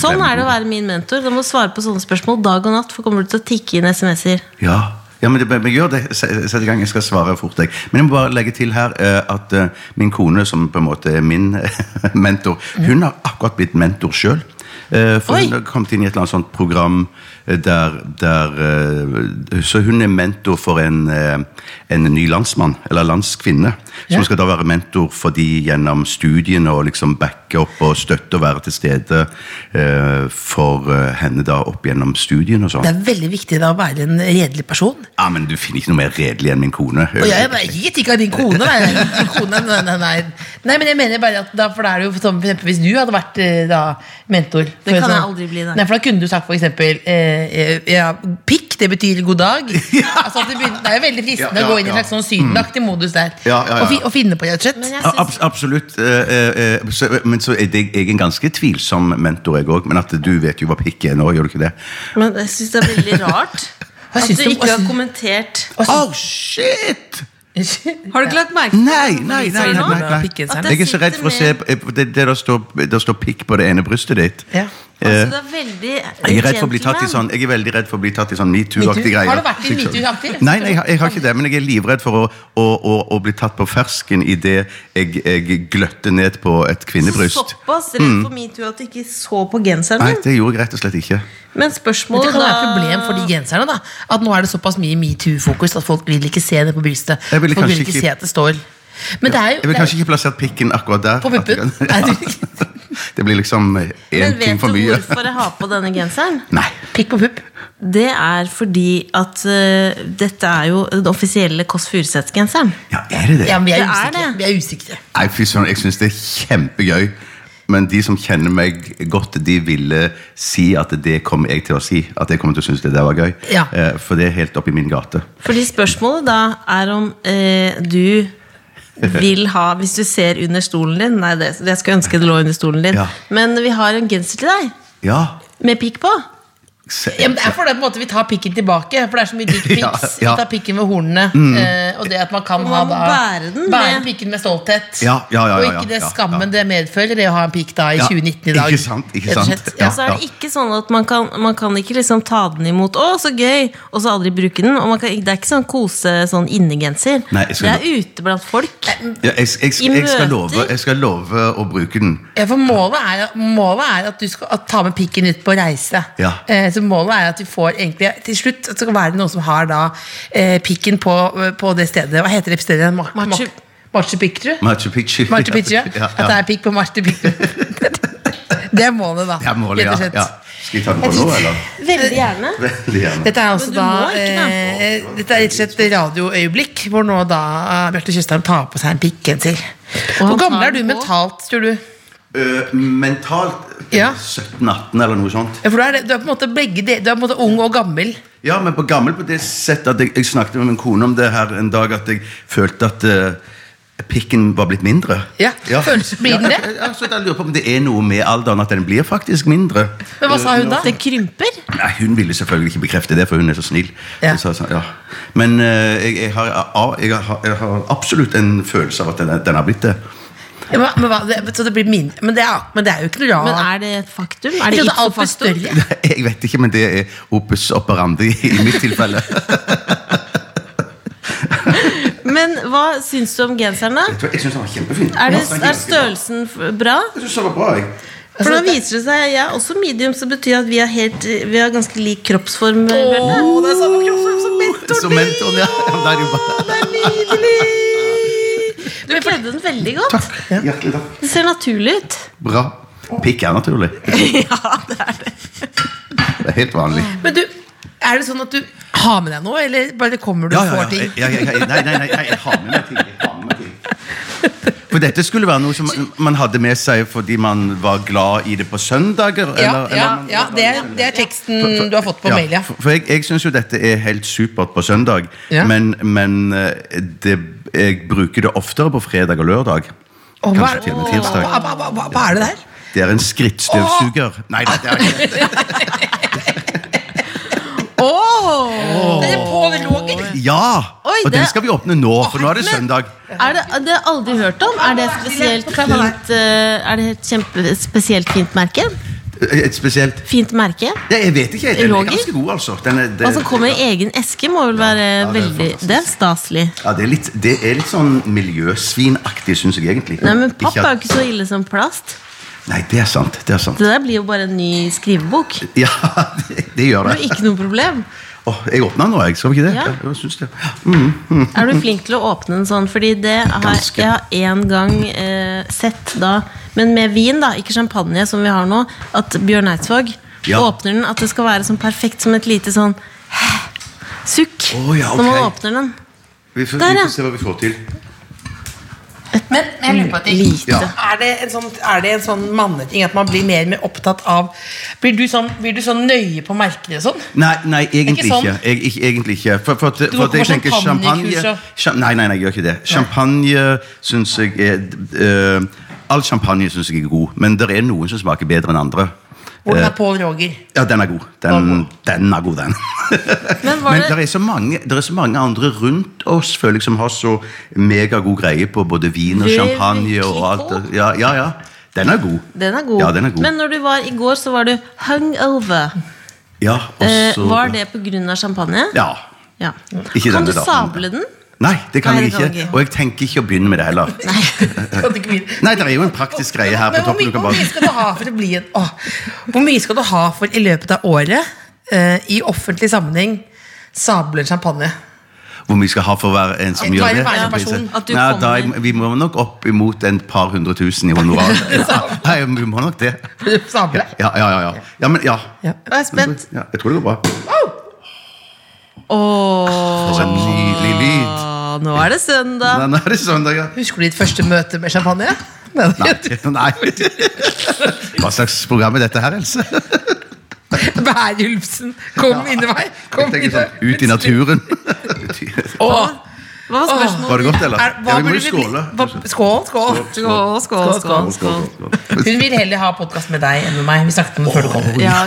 Sånn er det å være min mentor. Du må svare på sånne spørsmål dag og natt, for kommer du til å tikke inn SMS-er. Ja, ja men, det, men gjør det. Sett i gang. Jeg skal svare fort. Jeg. Men jeg må bare legge til her eh, at eh, min kone, som på en måte er min eh, mentor, hun har akkurat blitt mentor sjøl. for Oi. hun har kommet inn i et eller annet sånt program eh, der, der eh, Så hun er mentor for en, eh, en ny landsmann, eller landskvinne, som Ja. skal da være mentor for de gjennom studiene og liksom backe opp og støtte og være til stede eh, for henne da opp gjennom studiene og sånn. Det er veldig viktig da å være en redelig person. Ja, men du finner ikke noe mer redelig enn min kone. Og jeg er ikke kritikk av din kone. Nei, din kone nei, nei, nei. nei, men jeg mener bare at da, for da er det jo som for eksempel hvis du hadde vært da, mentor Det kan jeg aldri bli, nei. Nei, for da kunne du sagt for eksempel eh, eh, ja, Pikk, det betyr god dag. Altså, det, begynner, det er jo veldig fristende Ja, ja, å gå inn i en slags sånn sydenaktig modus der. Ja, ja, ja. Og, fi, og finne på, rett og slett. Absolutt. Eh, eh, eh, så, men så er det, jeg er en ganske tvilsom mentor, jeg òg. Men at du vet jo hva pikk er nå, gjør du ikke det? Men jeg syns det er veldig rart at du ikke har kommentert Oh, shit! Har du ikke lagt merke til Nei, nei, nei. nei, nei. Jeg er så redd for å se det, det der, står, der står pikk på det ene brystet ditt. Ja. Altså, veldig Jeg er redd for å bli tatt i sånn Jeg er veldig redd for å bli tatt i sånn metoo-aktig greier. Har du vært i metoo-aktig? Nei, nei, jeg har, jeg har ikke det, men jeg er livredd for å, å, å, å bli tatt på fersken idet jeg, jeg gløtter ned på et kvinnebryst. Såpass redd for metoo at du ikke så på genseren din? Nei, det gjorde jeg rett og slett ikke. Men spørsmålet Men det kan være et problem for de genserne. da At nå er det såpass mye metoo-fokus at folk vil ikke se det på brystet. Folk vil ikke ikke- se at det står. Men det er jo Jeg ville er- kanskje ikke plassert pikken akkurat der. På puppen? Du- Det blir liksom én Men vet du hvorfor jeg har på denne genseren? Nei. Pikk på pupp. Det er fordi at uh, dette er jo den offisielle Kåss Furuseth-genseren. Ja, er det det? Ja, men vi er, Det er usikre. det. Vi er usikre. Nei, fy søren, jeg syns det er kjempegøy. Men de som kjenner meg godt, de ville si at det kommer jeg til å si. At jeg kommer til å synes det der var gøy. Ja. Eh, For det er helt oppi min gate. Fordi spørsmålet da er om eh, du vil ha Hvis du ser under stolen din Nei, det, jeg skulle ønske det lå under stolen din. Ja. Men vi har en genser til deg Ja. med pikk på. Ja, men det er fordi på en måte vi tar pikken tilbake. For det er så mye dickpics. Ja, ja. Vi tar pikken ved hornene. eh, og det at man kan man ha da bære den bære med- pikken med stolthet. Ja, ja, ja, og ikke det skammen ja. det medfører, det å ha en pikk da i Ja, 2019 i dag. ikke sant, ikke sant. Ja. Så er det ikke sånn at man kan, man kan ikke liksom ta den imot 'Å, så gøy!' og så aldri bruke den. Og man kan, det er ikke sånn kose sånn innegenser. Nei, det er ute blant folk. Ja, jeg, jeg, jeg, I jeg, skal love, jeg skal love å bruke den. Ja, for målet er, målet er at du skal at ta med pikken ut på reise. Ja. Eh, så målet er at vi får egentlig til slutt at det skal være noen som har da eh, pikken på, på det stedet. Hva heter det stedet? Ma- Ma- Machu- Machu Picchu? Machu Picchu. Machu Picchu, ja. Ja, At det er pikk på Machu Picchu. det er målet, da. Det er målet, ja, ja. Skal vi ta den på nå, eller? Veldig gjerne. Veldig gjerne. Dette er altså da eh, Dette er rett og slett radioøyeblikk hvor nå da uh, Bjarte Tjøstheim tar på seg en pikkgenser. til Hvor gammel er du mentalt, tror du? Eh, mentalt Ja. 17-18 eller noe sånt. Ja, for du er, du er på en måte begge de- Du er på en måte ung og gammel. Ja, men på gammel på det settet at jeg, jeg snakket med min kone om det her en dag, at jeg følte at uh, pikken var blitt mindre. Ja, føles- blir den det? Ja, ja, så jeg lurer på om det er noe med alderen at den blir faktisk mindre. Men hva sa hun da? Det krymper. Nei, Hun ville selvfølgelig ikke bekrefte det, for hun er så snill. Ja. Så, så, ja. Men uh, jeg, jeg, har, jeg, har, jeg har absolutt en følelse av at den, den har blitt det. Ja, men, men, hva, det, så det blir min, men det, er, men det er jo ikke noe Men er det et faktum? Er det trodde alt større. Jeg vet ikke, men det er opus operandi i mitt tilfelle. Men hva syns du om genseren, da? Jeg, synes syns den var kjempefin. Er, det, er størrelsen bra? Jeg synes den var bra, jeg. For da viser det seg Jeg er også medium, så betyr at vi har, helt, vi har ganske lik kroppsform. Åh, det er samme kroppsform som mentoren Som mentoren, ja. er det jo bare Du kledde den veldig godt. Takk. Hjertelig takk. Det ser naturlig ut. Bra. Pikk er naturlig. ja, det er det. Det er helt vanlig. Men du, er det sånn at du har med deg noe, eller bare kommer du Ja, og får ja. ting? Ja, ja, ja. Nei, nei, nei, nei, jeg har med meg ting. Jeg har med meg ting. For dette skulle være noe som man hadde med seg fordi man var glad i det på søndager? Ja, eller- ja, eller- ja det, er, det er teksten du har fått på mail, ja. For, for jeg, jeg syns jo dette er helt supert på søndag, Ja. men, men eh, det, jeg bruker det oftere på fredag og lørdag. Og hva, Kanskje til og med tirsdag. hva, hva, hva, hva, hva er det der? Det er en skrittstøvsuger. Nei, det det er ikke det. Det er Pål Roger! Ja! Oi, Og det- den skal vi åpne nå, for nå er det søndag. Er det, det har jeg aldri hørt om. Er det et spesielt fint eh, Er det et kjempespesielt fint merke? Et spesielt Fint merke? Ja, Jeg vet ikke. Den er ganske god, altså. Den er, det, Altså kommer i egen eske, må vel være det er veldig fantastisk. Det er staselig. ja, det, er litt, det er litt sånn miljøsvinaktig, syns jeg egentlig. Nei, men papp er jo ikke så ille som plast. Nei, det er sant. Det er sant. Det der blir jo bare en ny skrivebok. Ja, det, det gjør Det det. er ikke noe problem. Åh, jeg åpna nå, jeg. Skal vi ikke det? Ja. jeg jeg det. Mm. Er du flink til å åpne en sånn? Fordi det har jeg har en gang eh, sett da Men med vin, da, ikke champagne som vi har nå. At Bjørn Eidsvåg Ja. åpner den. At det skal være sånn perfekt som et lite sånn sukk oh, ja, når man åpner den. Vi får, Der, vi får se hva vi får til. Men jeg lurer på at ting. Ja. Er, det en sånn, er det en sånn manneting at man blir mer og mer opptatt av Blir du sånn, blir du sånn nøye på merkene og sånn? Nei, nei egentlig Ikke ikke. sånn? Jeg, ikke, egentlig ikke. For, for, for at jeg tenker champagne champagne Nei, nei, nei, jeg gjør ikke det. Champagne syns jeg er øh, All champagne syns jeg er god, men det er noen som smaker bedre enn andre. Hvordan Eh, er Paul Roger? Ja, den er god. Den, den er god, den. Men Men det er, så mange, det er så mange andre rundt oss føler jeg, som har så megagod greie på både vin og champagne og alt. Ja, ja, ja. Den er god. Den er god. Ja, den er god. Men når du var i går, så var du hungover. Ja, også... Eh, var det pga. champagne? Ja. Ja. Ikke kan du sable den? Nei, det kan Nei, jeg ikke. Og jeg tenker ikke å begynne med det heller. Nei, det er jo en praktisk greie her på Men toppen. hvor mye skal du ha for å bli en å, Hvor mye skal du ha for i løpet av året uh, i offentlig sammenheng sable champagne? Hvor mye skal ha for å være en som gjør det? person. Nei, da, vi må nok opp imot en par hundre tusen i honorar. Nei, vi må nok det. Sable? Ja, ja, ja. ja. ja men ja. Ja. Jeg er spent. ja. Jeg tror det går bra. Åh, For en nydelig lyd. nå er det søndag. Nå er det søndag, ja. Husker du ditt første møte med champagne? Nei. Nei. Hva slags program er dette her, Else? Bærulfsen, kom inn i meg! Kom Jeg inn i tenker sånn, Ut i naturen. Åh, Hva var spørsmålet? Var det godt, eller? er, hva Ja, vi må jo skåle. hva- Skål, skål. Skål, skål, skål. skål. Hun vil heller ha podkast med deg enn med meg. Vi snakket om det før du kom. Ja.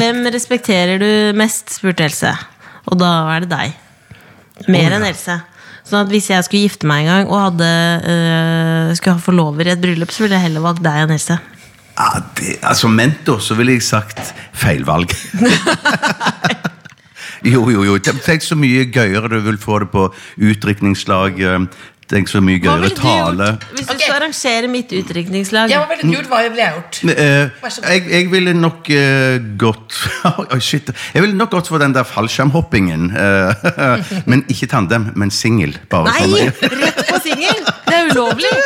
Hvem respekterer du mest, spurte Else. Og da er det deg. Mer enn Else. Sånn at Hvis jeg skulle gifte meg en gang og hadde, øh, skulle ha forlover i et bryllup, så ville jeg heller valgt deg enn Else. Ja, det, altså mentor, så ville jeg sagt feil valg. jo, jo, jo. Tenk så mye gøyere du vil få det på utdrikningslag. Eh, Tenk så mye gøyere tale. gjort hvis du okay. skal arrangere mitt utdrikningslag? Ja, hva ville du gjort? Hva ville jeg gjort? Eh, jeg, jeg ville nok uh, gått oh, shit. Jeg ville nok gått for den der fallskjermhoppingen. eh, men ikke tandem, men singel. Nei! meg. Rett på singel! Det er ulovlig!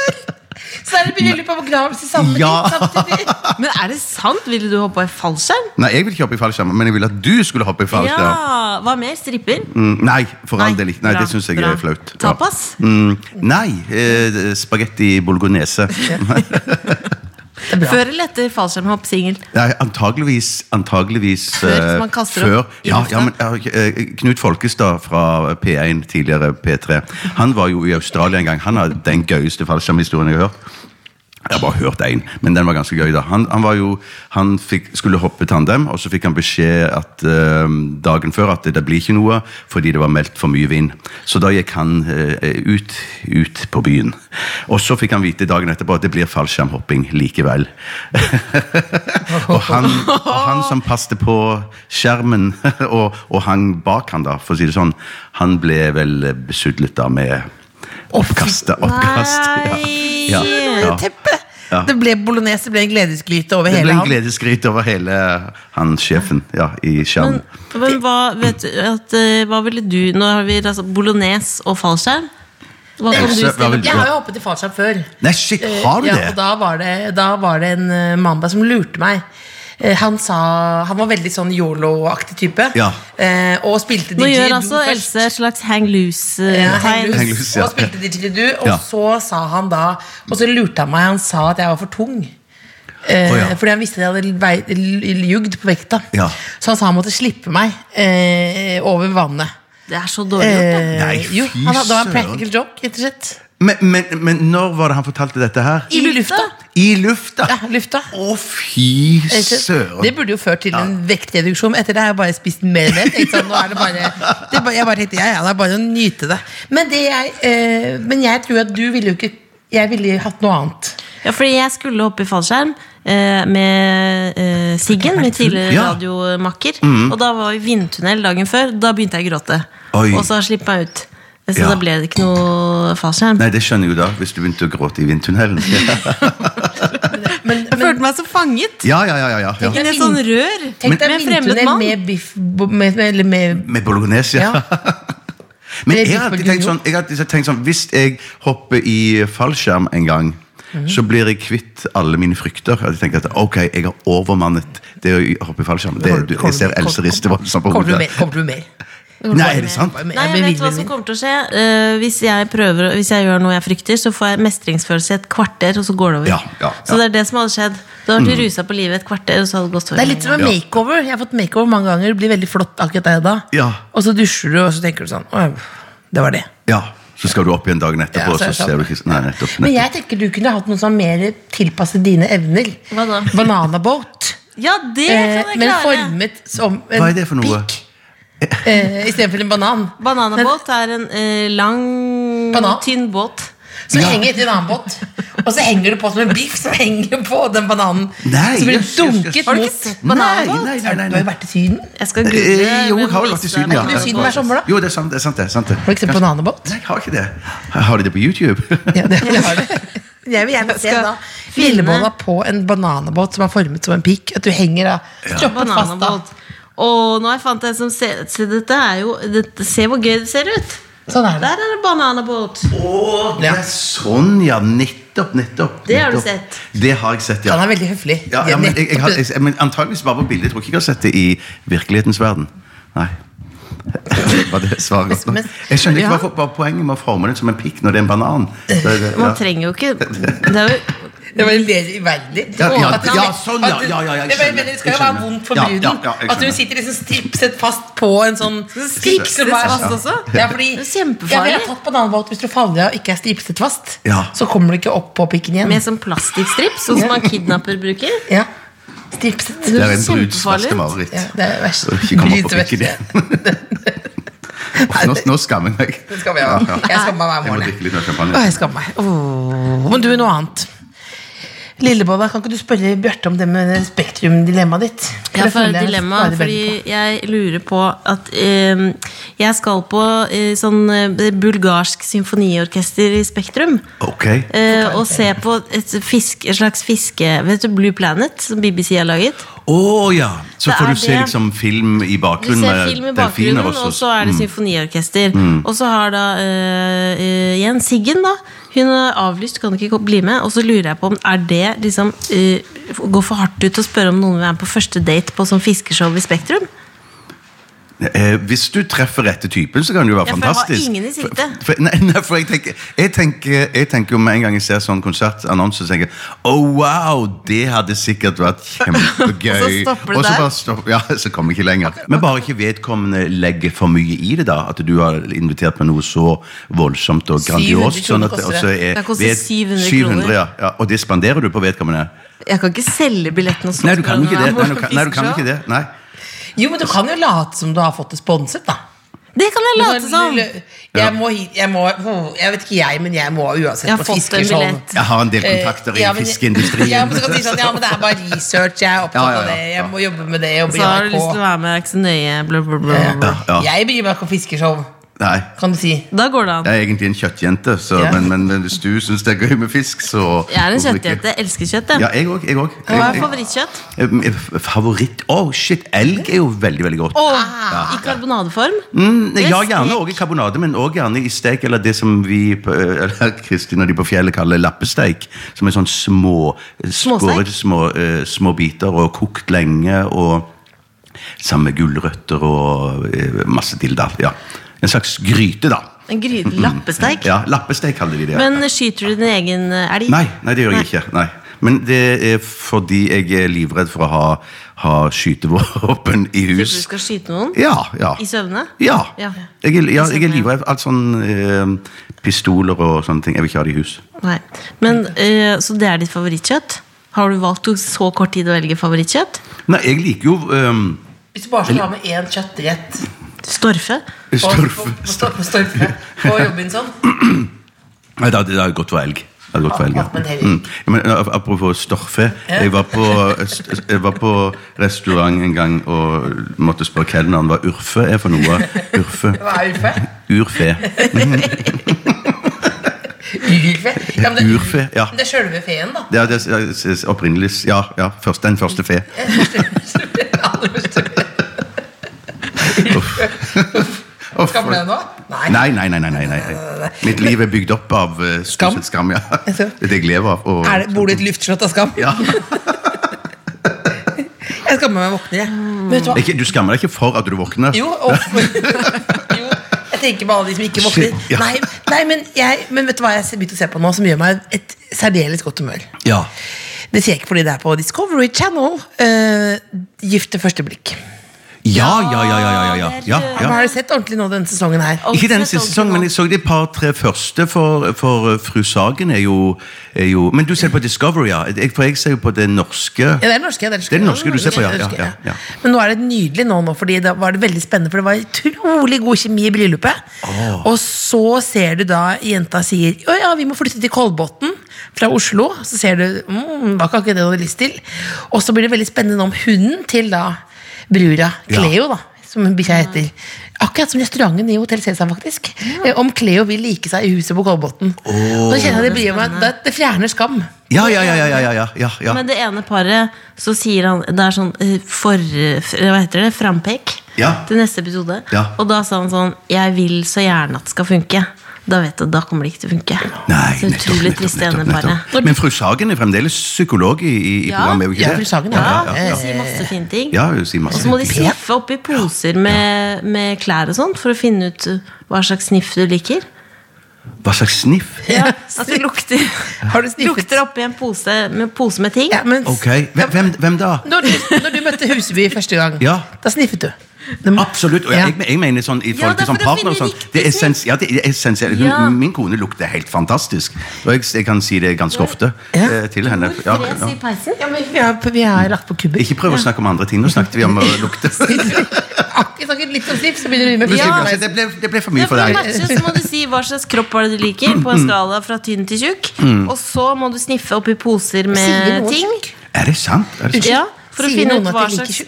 Så er det bryllup og begravelse sammen Ja. samtidig. Men er det sant? Ville du hoppe i fallskjerm? Nei, jeg vil ikke hoppe i fallskjerm, men jeg ville at du skulle hoppe i fallskjerm. Ja, Hva mer? Stripper? Mm, nei, for all del ikke. Nei, bra, det syns jeg bra. er flaut. Ja. Tapas? Mm, nei, eh, spagetti bolognese. Før eller etter fallskjermhopp singel? Nei, antageligvis, antageligvis Før, eh, man kaster før. opp Ja, ja, men, ja, eh, Knut Folkestad fra P1, tidligere P3, han var jo i Australia en gang. Han har den gøyeste fallskjermhistorien jeg har hørt. Jeg har bare hørt én, men den var ganske gøy. da Han, han, var jo, han fikk, skulle hoppe tandem, og så fikk han beskjed at, eh, dagen før at det, det blir ikke noe fordi det var meldt for mye vind. Så da gikk han eh, ut, ut på byen. Og så fikk han vite dagen etterpå at det blir fallskjermhopping likevel. og, han, og han som passet på skjermen og, og hang bak han da, for å si det sånn, han ble vel besudlet da med oppkast. oppkast. Nei. Ja, ja, ja. Ja. Det ble bolognese, det ble en gledesgryte over Det ble en han. over hele han sjefen ja, i Men, skjermen. men hva, vet du, at, eh, hva ville du Nå har vi altså, bolognese og fallskjerm. Hva kan du hva Jeg har jo hoppet i fallskjerm før. Nei, shit, Eh, har du ja, det? Og da var det, da var det en eh, mann der som lurte meg. Eh, Han sa Han var veldig sånn yolo-aktig type. Ja. Eh, og spilte Nå gjør didgeridoo altså først. Else et slags hang Ja, loose-tegn. loose, Hang loose, ja. Og spilte didgeridoo. Og Ja. så sa han da Og så lurte han meg. Han sa at jeg var for tung. Eh, Å, ja. Fordi han visste at jeg hadde vei- l- ljugd på vekta. Ja. Så han sa han måtte slippe meg eh, over vannet. Det er så dårlig gjort. Eh, Nei, jo, han, hadde- det var en practical joke, rett og slett. Men, men, men når var det han fortalte dette her? I lufta. I lufta? Ja, lufta. Å, fy søren. Det burde jo ført til en vektreduksjon. Etter det har jeg bare spist mer og mer. Sånn, nå er det bare, det er bare, jeg bare tenkte, ja, ja, det er bare å nyte det. Men, det jeg, eh, men jeg tror at du ville jo ikke Jeg ville hatt noe annet. Ja, fordi jeg skulle opp i fallskjerm med eh, Siggen, min tidligere Ja. radiomakker. Og da var vi vindtunnel dagen før. Da begynte jeg å gråte. Oi. Og så slippa jeg ut. Så Ja. da ble det ikke noe fallskjerm. Nei, det skjønner jeg jo da, hvis du begynte å gråte i vindtunnelen. Men, Jeg følte meg så fanget. Ja, ja, ja. ja, ja, Tenk deg sånn rør tenk deg med en fremmed vindtunnel mann. med biff med, med, med, Med bolognese, ja. Men Med jeg har alltid tenkt sånn, jeg alltid tenkt sånn Hvis jeg hopper i fallskjerm en gang, Mhm. så blir jeg kvitt alle mine frykter. At jeg tenker at ok, jeg har overmannet det å hoppe i fallskjerm. Det, du, jeg ser Else riste voldsomt på Kommer du hodet. Kommer du med? Nei, er det sant? Nei, Jeg vet hva som kommer til å skje. Uh, hvis, jeg prøver, hvis jeg gjør noe jeg frykter, så får jeg mestringsfølelse i et kvarter, og så går det over. Ja, ja, Så det er det som hadde skjedd. Du har vært rusa på livet et kvarter, og så hadde det gått over. Det er litt som en makeover. Jeg har fått makeover mange ganger. Det blir veldig flott akkurat der og da. Ja. Og så dusjer du, og så tenker du sånn det var det. Ja, Så skal du opp igjen dagen etterpå, Ja, så så ser du ikke Nei, nettopp. Men jeg tenker du kunne hatt noe som er mer tilpasset dine evner. Hva da? Bananaboat. Ja, det Eh, kan jeg men formet som en Hva er det for noe? pikk. Eh, Istedenfor en banan. Bananabåt er en eh, lang, Banan? tynn båt. Som henger etter en annen båt. Og så henger du på som en biff som henger på den bananen. Nei, som blir jøss, dunket yes, du mot sett Nei, nei, nei, nei, Du har jo vært i Syden. Jeg skal google. Eh, Jo, jeg har vært i Syden, ja. Har du i Syden hver sommer, da? Jo, det er sant. det er sant, det er sant det. Har du ikke sett bananbåt? Nei, jeg har ikke det. Har de det på YouTube? Ja, det, det har det. Jeg vil gjerne se da lillebolla på en bananbåt som er formet som en pikk. At du henger da stroppet fast da. Og nå har jeg fant en som ser Se, dette er jo dette, Se hvor gøy det ser ut. Sånn er det. Der er det bananabåt. Oh, det er sånn, ja. Nettopp, nettopp. Det har du sett. Det har jeg sett, ja. Han er veldig høflig. Ja, ja, men, jeg, jeg har, jeg, men antageligvis bare på bildet. Jeg tror ikke jeg har sett det i virkelighetens verden. Nei. Var det svaret godt nok? Jeg skjønner ikke Ja. hva hva poenget med å forme det som en pikk når det er en banan. Det, det, Man trenger jo ikke Det er jo Det var mer uverdig. Ja, ja, det- ja, sånn, ja, ja, ja, jeg skjønner, det skal jo være vondt for bruden. ja, ja, at du sitter liksom stripset fast på en sånn stripset fast også? Ja, fordi Det kjempefarlig. Ja, tatt bananbåt hvis du faller av og ikke er stripset fast. Ja. Så kommer du ikke opp på pikken igjen. med sånn plastikkstrips, sånn som man kidnapper bruker. Ja. Stripset. Det er en bruds verste mareritt. Ja, det er verst. Ikke komme opp på pikken igjen. Nå, nå skammer jeg meg. Det skal vi ha. Jeg skammer meg hver Jeg må drikke litt mer Å, champagne. jeg skammer meg. Men du, noe annet. Lillebolla, kan ikke du spørre Bjarte om det med Spektrum-dilemmaet ditt? For Ja, for jeg dilemma, fordi jeg lurer på at eh, Jeg skal på eh, sånn eh, bulgarsk symfoniorkester i Spektrum. Ok. eh, og se på et, fisk, et slags fiske Vet du Blue Planet, som BBC har laget? Å ja! Så Det får du se liksom film i bakgrunnen. Du ser film i bakgrunnen, og så er det Mm. symfoniorkester. Og så har da eh, eh, igjen Siggen, da. Hun er avlyst, kan ikke bli med. Og så lurer jeg på om er det liksom uh, Gå for hardt ut å spørre om noen vil være med på første date på sånn fiskeshow i Spektrum? Eh, hvis du treffer rette typen, så kan det jo være Ja, for jeg har fantastisk. ingen i sikte. For, for, nei, nei, for jeg tenker, jeg tenker Jeg tenker jo med en gang jeg ser sånn konsertannonse, så tenker jeg oh, wow, det hadde sikkert vært kjempegøy. Og så stopper det der? stopp- ja, så kommer jeg ikke lenger. Men bare ikke vedkommende legger for mye i det, da. At du har invitert på noe så voldsomt og 700 grandiost. Sånn at, og så er Det koster ved- 700 700 ja, ja, og det spanderer du på vedkommende? Jeg kan ikke selge billetten Nei, du kan ikke det. Nei, du kan, nei, du kan ikke det. Nei. Jo, men du kan jo late som du har fått det sponset, da. Det kan jeg late som! Jeg må Jeg må oh, Jeg vet ikke jeg, men jeg må uansett Jeg på billett. Jeg har en del kontakter i ja, men- fiskeindustrien. Ja, men så kan si sånn, ja, men det er bare research, jeg er opptatt Ja, ja, av ja, det, jeg må jobbe med det. Jobbe Så har du lyst til å være med, er ikke så nøye. Jeg bryr meg ikke om fiskeshow, Nei. kan du si. Da går det an. Jeg er egentlig en kjøttjente, så, Ja. men, men, men hvis du syns det er gøy med fisk, så Jeg er en kjøttjente. Jeg elsker kjøtt. Ja, Jeg. òg. Hva er favorittkjøtt? Favoritt Å, shit! Elg er jo veldig, veldig godt. Åh, I karbonadeform? Mm, ja, gjerne også òg i karbonade, men òg gjerne i stek, eller det som vi eller Kristin og de på fjellet kaller lappesteik. Som er sånn små Småsteik? små, uh, små biter og kokt lenge. og Sammen med gulrøtter og eh, masse dilldall. Ja. En slags gryte, da. En gryte lappesteik? Ja, Lappesteik kaller de det. Men skyter du din egen eh, elg? Nei, nei, det gjør jeg ikke. Nei. Men det er fordi jeg er livredd for å ha, ha skytevåpen i hus. Så du skal skyte noen? Ja, ja. I søvne? Ja. Ja. Jeg, er, ja, jeg er livredd for. Alt sånn eh, pistoler og sånne ting. Jeg vil ikke ha det i hus. Nei. Men, eh, så det er ditt favorittkjøtt? Har du valgt å så kort tid å velge favorittkjøtt? Nei, jeg liker jo eh, Hvis du bare skal ha med én kjøttrett Storfe? på, på, Storfe. på, på, på, Storfe, på Robinson Nei, det hadde gått for elg. Det gått for elg, ja. Mm. Men, apropos storfe. Jeg var, på, jeg var på restaurant en gang og måtte spørre kelneren hva urfe er for noe. Urfe. Hva er urfe? Urfe. Urfe? Ja, men det, Urfe, ja. Det er sjølve feen, da. Ja, det er opprinnelig Ja, ja først, den første fe. Uff. Skal vi det nå? Nei. Nei, nei, nei, nei, nei. Mitt liv er bygd opp av uh, Skam? skam. ja. Det er det jeg lever av. Og, Er det, bor du i et luftslott av skam? ja. Jeg skammer meg våkner, jeg. Mm. vet du hva? ikke, du skammer deg ikke for at du våkner? Jo, og, jo, jeg tenker på alle de som ikke våkner. Ja. Nei, nei men, jeg, men vet du hva jeg har begynt å se på nå, som gjør meg et særdeles godt humør? Ja. Det sier jeg ikke fordi det er på Discovery Channel. Uh, gift ved første blikk. Ja, ja, ja, ja, ja, ja, ja. Har du sett ordentlig nå denne sesongen her? Ikke den siste sesongen, men jeg så de par-tre første, for, for uh, Fru Sagen er jo, er jo Men du ser på Discovery, ja. For jeg ser jo på det norske. Ja, det er norske. Det er, Det er norske du ser på, ja, ja, norske, ja, ja. Men nå er det nydelig nå, nå fordi da var det veldig spennende, for det var utrolig god kjemi i bryllupet. Og så ser du da jenta sier Å ja, vi må flytte til Kolbotn fra Oslo. Så ser du mm, var ikke akkurat det du hadde lyst til. Og så blir det veldig spennende om hunden til da brura, Ja. Cleo, da. Som bikkja heter. Akkurat som restauranten i Hotell Cæsar, faktisk. Ja. Om Cleo vil like seg i huset på Kolbotn. Oh. da kjenner jeg det bryr meg, det, det fjerner skam. Ja, ja, ja, ja, ja, ja, ja, ja. Men det ene paret, så sier han Det er sånn eh, for... Hva heter det? Frampek Ja. til neste episode. Ja. Og da sa han sånn Jeg vil så gjerne at det skal funke. Da vet du, da kommer det ikke til å funke. Nei, så nettopp, utrolig nettopp, trist nettopp, nettopp, nettopp. Men Fru Sagen er fremdeles psykolog i, i, i Ja. programmet, ikke Ja. Fru Sagen, ja. ja. ja, ja, Hun ja. sier masse fine ting. Ja, hun sier masse Og så må de sniffe oppi poser med, med klær og sånt for å finne ut hva slags sniff du liker. Hva slags sniff? Ja, At det lukter, Har du lukter oppi en pose med, pose med ting. Ja, men Ok, hvem, hvem, hvem da? Når du, når du møtte Huseby første gang, Ja. da sniffet du. Det- Absolutt. Og jeg, jeg mener sånn i forhold til sånn partner og sånn. Det er, ja, det er essensielt. Ja. Min kone lukter helt fantastisk. Og jeg, jeg kan si det ganske ofte Ja. eh, til henne. Ja, ja. Ja, men vi har, vi har lagt på kubber. Ikke prøv å snakke om andre ting. Nå snakket vi om å lukte. Akkurat snakket litt om sniff, så begynner du med Ja. Det ble, det ble for Ja, mye for for deg. matche så må du si hva slags kropp var det du liker, på en skala fra tynn til tjukk. Og så må du sniffe oppi poser med ting. Er det sant? Er det sant? Ja, for å finne ut hva slags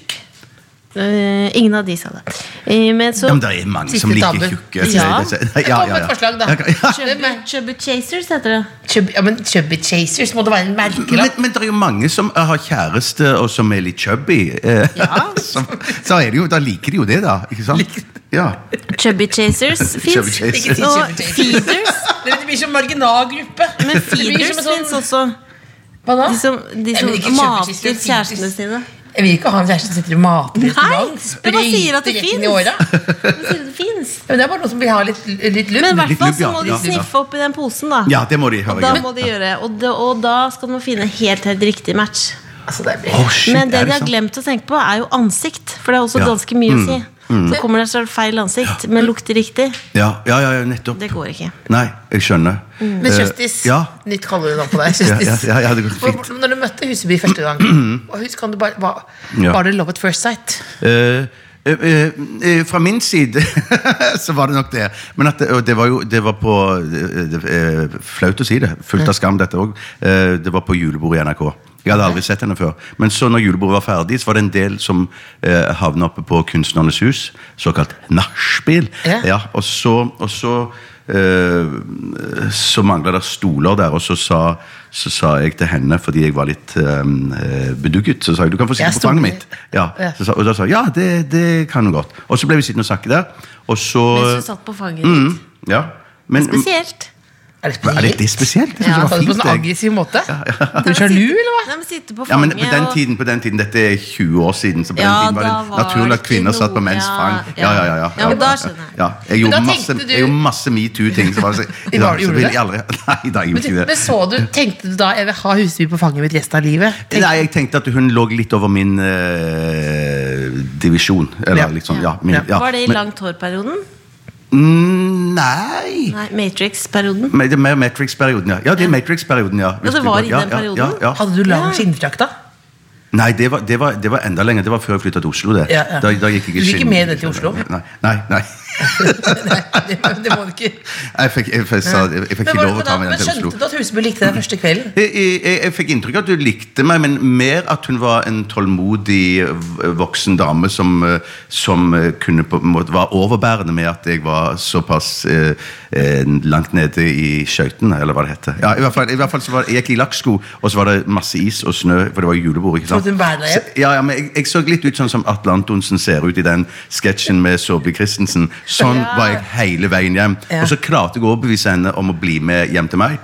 Eh, Ingen av de sa det. Eh, men så Ja, men det er mange som liker tabu. tjukke. Ja. Ja, ja, Kom ja, med et forslag, da. Chubby, chubby Chasers heter det. Chubby, ja, men Chubby Chasers må det være en Men, merkelapp. men det er jo mange som eh, har kjæreste og som er litt chubby. Ja. så, så er det jo, da liker de jo det, da. Ikke sant? Ja. Chubby Chasers Chubby fins. Og feeders. Det blir som marginalgruppe. Men Det blir feeders fins sånn- også. Hva da? De som, de som mater kjærestene sine. Jeg vil ikke ha en kjæreste som sitter og mater i det sprøyter rett inn i åra. Men Det er bare noen som vil ha litt, litt lubb. Men i hvert fall så må de sniffe opp i den posen, da. ja, det må de høre. Da må de gjøre Og, da- og da skal man finne helt, helt riktig match. Altså, det blir... Å, shit, Men det det de har sant? glemt å tenke på, er jo ansikt. For det er også Ja. ganske mye å si. Så kommer det et feil ansikt, men lukter riktig. Ja, ja, ja, ja, nettopp. Det går ikke. Nei, jeg skjønner. Men Eh, Kjøstis, ja. nytt kallenavn på deg. Ja, Kjøstis. ja, ja, ja, det går Hvor- fint. Når du møtte Huseby første gang, og husk, kan du bare, var, Ja. var det love at first sight? Uh, eh, eh, eh, fra min side så var det nok det. Men at det, og det var jo det var på eh, det, Flaut å si det. Fullt av skam, dette òg. det var på julebordet i NRK. Jeg hadde aldri sett henne før. Men så når julebordet var ferdig, så var det en del som eh, havna oppe på Kunstnernes hus. Såkalt nachspiel. Ja. og så, og så eh, så mangla det stoler der, og så sa, så sa jeg til henne, fordi jeg var litt eh, bedugget, så sa jeg du kan få sitte på fanget mitt. Ja, Ja. så, sa- og da sa hun ja, det, det kan hun godt. Og så ble vi sittende og snakke der, og så Mens du satt på fanget ditt. mm, Ja. Men Spesielt. Er det er det, det er spesielt? Synes Ja, det var fint. på en sånn jeg. aggressiv måte? Er du sjalu, eller hva? De sitter på på Ja, men på den tiden, på den tiden, Dette er 20 år siden, så på Ja, den tiden var det var naturlig at kvinner noe, satt på menns ja, fang. Ja, ja, ja. ja, ja, men da skjønner jeg. Ja, jeg gjorde masse, du- gjorde masse metoo-ting. så var det så- I var- så ville jeg aldri- Nei, da gjorde jeg ikke det. men så du, tenkte du da jeg vil ha husdyr på fanget mitt resten av livet? Tenkte- Nei, jeg tenkte at hun lå litt over min øh, divisjon. Eller Ja. liksom, ja, min, Ja. ja. Var det i langt hår-perioden? Mm, Nei. Nei, Matrix-perioden. Er mer Matrix-perioden, ja. Ja, det er Matrix-perioden, ja. ja. det var i den ja, perioden? Ja, ja. Hadde du lang skinnfrakk da? Nei, det var, det, var, det var enda lenger. Det var før jeg flytta til Oslo. det. Ja, ja. Da, da gikk jeg ikke Du gikk ikke med det til Oslo? Nei, nei. nei. Nei, det, det må du ikke. Jeg fikk, jeg, fikk, jeg fikk ikke lov å ta med den til Oslo. skjønte du at Huseby likte deg første kvelden? Jeg, jeg, fikk inntrykk av at du likte meg, men mer at hun var en tålmodig voksen dame som, som kunne på en måte var overbærende med at jeg var såpass eh, eh, langt nede i skøytene, eller hva det heter. Ja, i hvert fall, i hvert fall så var, Jeg gikk i lakksko, og så var det masse is og snø, for det var julebord. ikke sant? Så Ja, ja, men jeg så litt ut sånn som Atle Antonsen ser ut i den sketsjen med Saabye Christensen. Sånn var jeg hele veien hjem. Og så klarte jeg å overbevise henne om å bli med hjem til meg.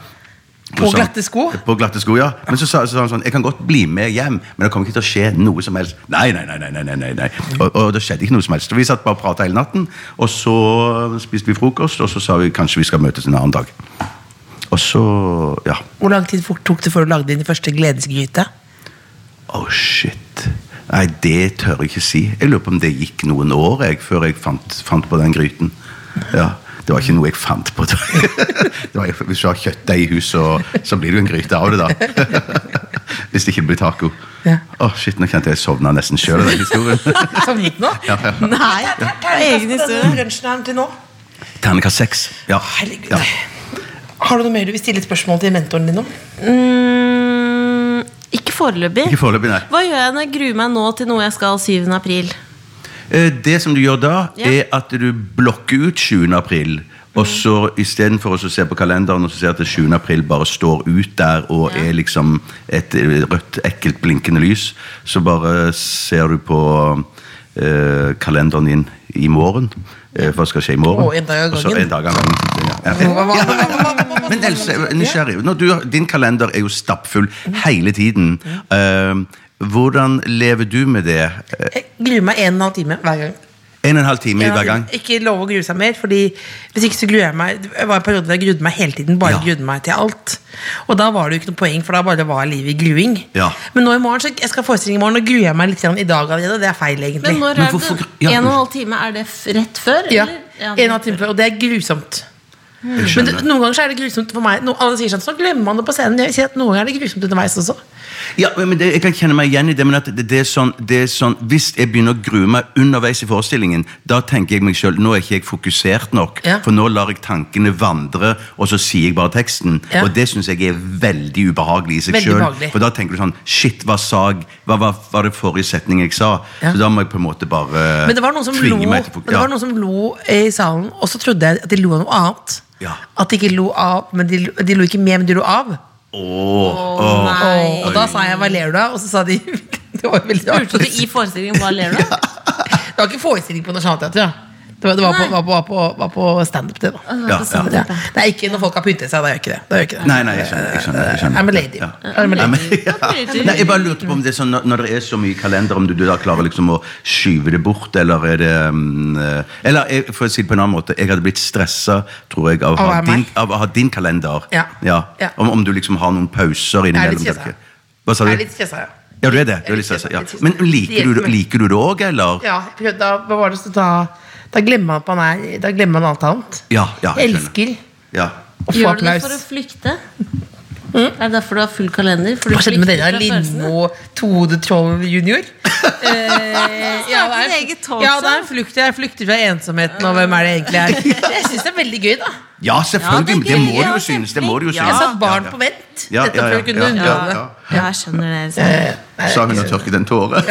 På sånn, glatte sko? På glatte sko, ja. Men så sa, så sa han sånn Jeg kan godt bli med hjem, men det kommer ikke til å skje noe som helst. Nei, nei, nei, nei, nei, nei, nei, nei. Og, og det skjedde ikke noe som helst. Så vi satt bare og prata hele natten, og så spiste vi frokost, og så sa vi kanskje vi skal møtes en annen dag. Og så Ja. Hvor lang tid tok det før du lagde din første gledesgryte? Oh, shit. Nei, det tør jeg ikke si. Jeg lurer på om det gikk noen år jeg, før jeg fant, fant på den gryten. Ja, Det var ikke noe jeg fant på. Det var, hvis du har kjøttdeig i huset, så, så blir det jo en gryte av det, da. Hvis det ikke blir taco. Ja. Åh, shit, Nå kjente jeg sovna nesten sjøl av den historien. Sovnet nå? Ja, ja. Nei, det er egen historie. Terningkast seks. Ja. Herregud. Ja. Har du noe mer du vil stille et spørsmål til mentoren din om? Mm, foreløpig. Ikke foreløpig, nei. Hva gjør jeg når jeg gruer meg nå til noe jeg skal 7. april? Eh, Det som du gjør da, Ja. er at du blokker ut 7. april. Og så istedenfor å se på kalenderen og så se at 7. april bare står ut der og Ja. er liksom et rødt, ekkelt blinkende lys, så bare ser du på eh, kalenderen din i morgen. Eh, hva skal skje i morgen? Og en dag av gangen. en dag av gangen. Ja. Men Else, er nysgjerrig. Du, din kalender er jo stappfull hele tiden. Eh, hvordan lever du med det? Jeg gruer meg en og en halv time hver gang. En og en halv time hver gang? Ikke lov å grue seg mer, Fordi hvis ikke så gruer jeg meg Det var en periode der jeg grudde meg hele tiden. Bare Ja. grudde meg til alt Og da var det jo ikke noe poeng, for da bare var livet i gruing. Ja. Men nå i morgen, så jeg skal forestille forestilling i morgen, og gruer jeg meg litt grann i dag allerede. og Det er feil, egentlig. Men når er det En og en halv time, er det rett før? ja, eller? Ja, En og en halv time før, og det er grusomt. Men det, noen ganger så er det grusomt for meg. No, alle sier sånn, så glemmer man det på scenen. Jeg sier at Noen ganger er det grusomt underveis også. Ja, men det, Jeg kan kjenne meg igjen i det, men at det, det, er sånn, det er sånn Hvis jeg begynner å grue meg underveis i forestillingen, da tenker jeg meg sjøl nå er ikke jeg fokusert nok. Ja. For nå lar jeg tankene vandre, og så sier jeg bare teksten. Ja. Og det syns jeg er veldig ubehagelig i seg sjøl. For da tenker du sånn Shit, hva sa jeg? Hva var, var det forrige setning jeg sa? Ja. Så da må jeg på en måte bare Men det var noen som, lo, meg til var noen som lo i salen, og så trodde jeg at de lo av noe annet. Ja. At de ikke lo av, men de, de lo ikke med, men de lo av. Åh, oh, Nei. Og da sa jeg 'hva ler du av?' Og så sa de Det var veldig rart. Spurte du i forestillingen hva ler du av? Det var ikke forestilling på Nationaltheatret. Det var, det var på, var på, var på, var på standup, det. da Ja, ja. ja. Det er ikke når folk har pyntet seg. Da gjør ikke det. det gjør ikke det. Nei, nei, jeg skjønner. Jeg skjønner, jeg skjønner. I'm a lady. Ja. I'm a lady. ja. Nei, jeg bare lurte på om det er sånn når, når det er så mye kalender, om du, du da klarer liksom å skyve det bort, eller er det mm, eh, Eller jeg, for å si det på en annen måte, jeg hadde blitt stressa, tror jeg, av, Av å ha din, av å ha din kalender. Ja. Ja. Om, om du liksom har noen pauser Jeg er innimellom. litt stressa. Hva sa Jeg er litt stressa, ja. Ja, du er det. Du er litt stressa, ja. Men liker du, liker du det òg, eller? Ja, da, hva var det som da, da glemmer man at man er Da glemmer man alt annet. Ja, ja, jeg jeg elsker Ja. å få Gjør du det applaus. for å flykte? Er det derfor du har full kalender? For du Hva skjedde med flykter dere? fra følelsene? Lindmo Tode Troll junior? Eh, ja, det er, eget talkshow. ja, det er en flukt. Jeg flykter fra ensomheten, og hvem er det egentlig er? Jeg syns det er veldig gøy, da. ja, selvfølgelig. Ja, det det, må du Ja, jo synes. Det må du jo Jeg synes. satt barn på vent. Ja, Nettopp ja, for ja, kunne ja, ja, det. ja. Ja, jeg skjønner det. Eh, Sa hun og så- tørket en tåre.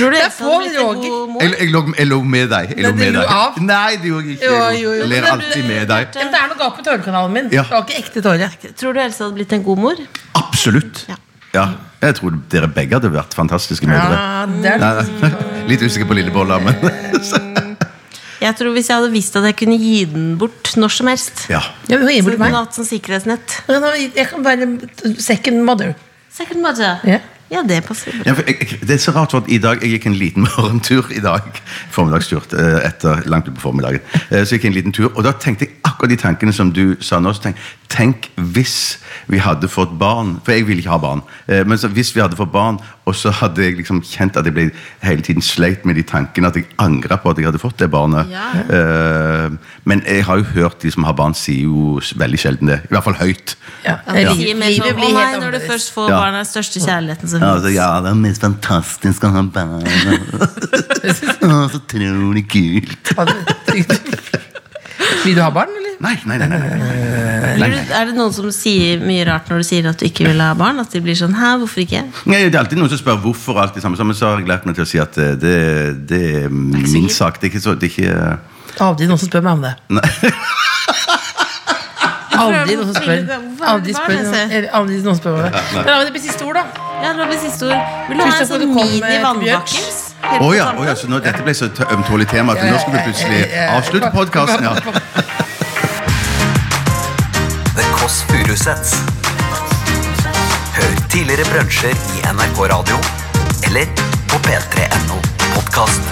Tror du Det er blitt en Roger. god mor? Jeg, jeg, jeg lå med deg. Jeg lå med deg. av? Nei, det gjorde jeg ikke. Jo, jo, jo. Jeg ler alltid med deg. Men det er noe galt med tårekanalen min. Ja. Det var ikke ekte tåre. Tror du Else hadde blitt en god mor? Absolutt. Ja. Ja. Jeg tror dere begge hadde vært fantastiske mødre. Ja, det er nei. Litt usikker på lillebolla, men Jeg tror Hvis jeg hadde visst at jeg kunne gi den bort når som helst ja. Ja, men bort gir Så bort kunne meg. hatt sånn sikkerhetsnett. Jeg kan være second mother. Second mother. Ja. Ja, det passer. Ja, jeg, det er så rart, for at i dag, Jeg gikk en liten morgentur i dag. Formiddagstur eh, etter langt på formiddagen. Eh, Så gikk jeg en liten tur, og da tenkte jeg akkurat de tankene som du sa nå. Tenk, tenk hvis vi hadde fått barn. For jeg vil ikke ha barn. Eh, Men så hvis vi hadde fått barn, og så hadde jeg liksom kjent at jeg ble hele tiden sleit med de tankene, at jeg angra på at jeg hadde fått det barnet. Ja. Uh, Men jeg har jo hørt de som har barn, sier jo veldig sjelden det. I hvert fall høyt. Ja. Ja, Livet- blir helt når du først får Ja. barn, den største kjærligheten som Ja, finnes. altså, ja, det er mest fantastisk å ha barn. Å, så utrolig kult. Vil du ha barn, eller? Nei, nei, nei. nei, nei. Er det noen som sier mye rart når du sier at du ikke vil ha barn? At de blir sånn Hæ, hvorfor ikke? Nei, Det er alltid noen som spør hvorfor. alt det samme Men så har jeg lært meg til å si at eh, det, det er min sak. Det er ikke så det er ikke, Aldri noen som spør meg om det. Nei. Aldri noen som spør. Aldri, spør, noen, aldri noen spør meg om det. Men da var det på siste ord, da. Ja, det var siste ord. Vil du ha en sånn mini vannbakkels? Å ja, oh, ja, så nå, dette ble så ømtålig tema at nå skal vi plutselig avslutte podkasten. Ja. The Kåss Furuseths. Hør tidligere brunsjer i NRK Radio eller på p3.no podkast.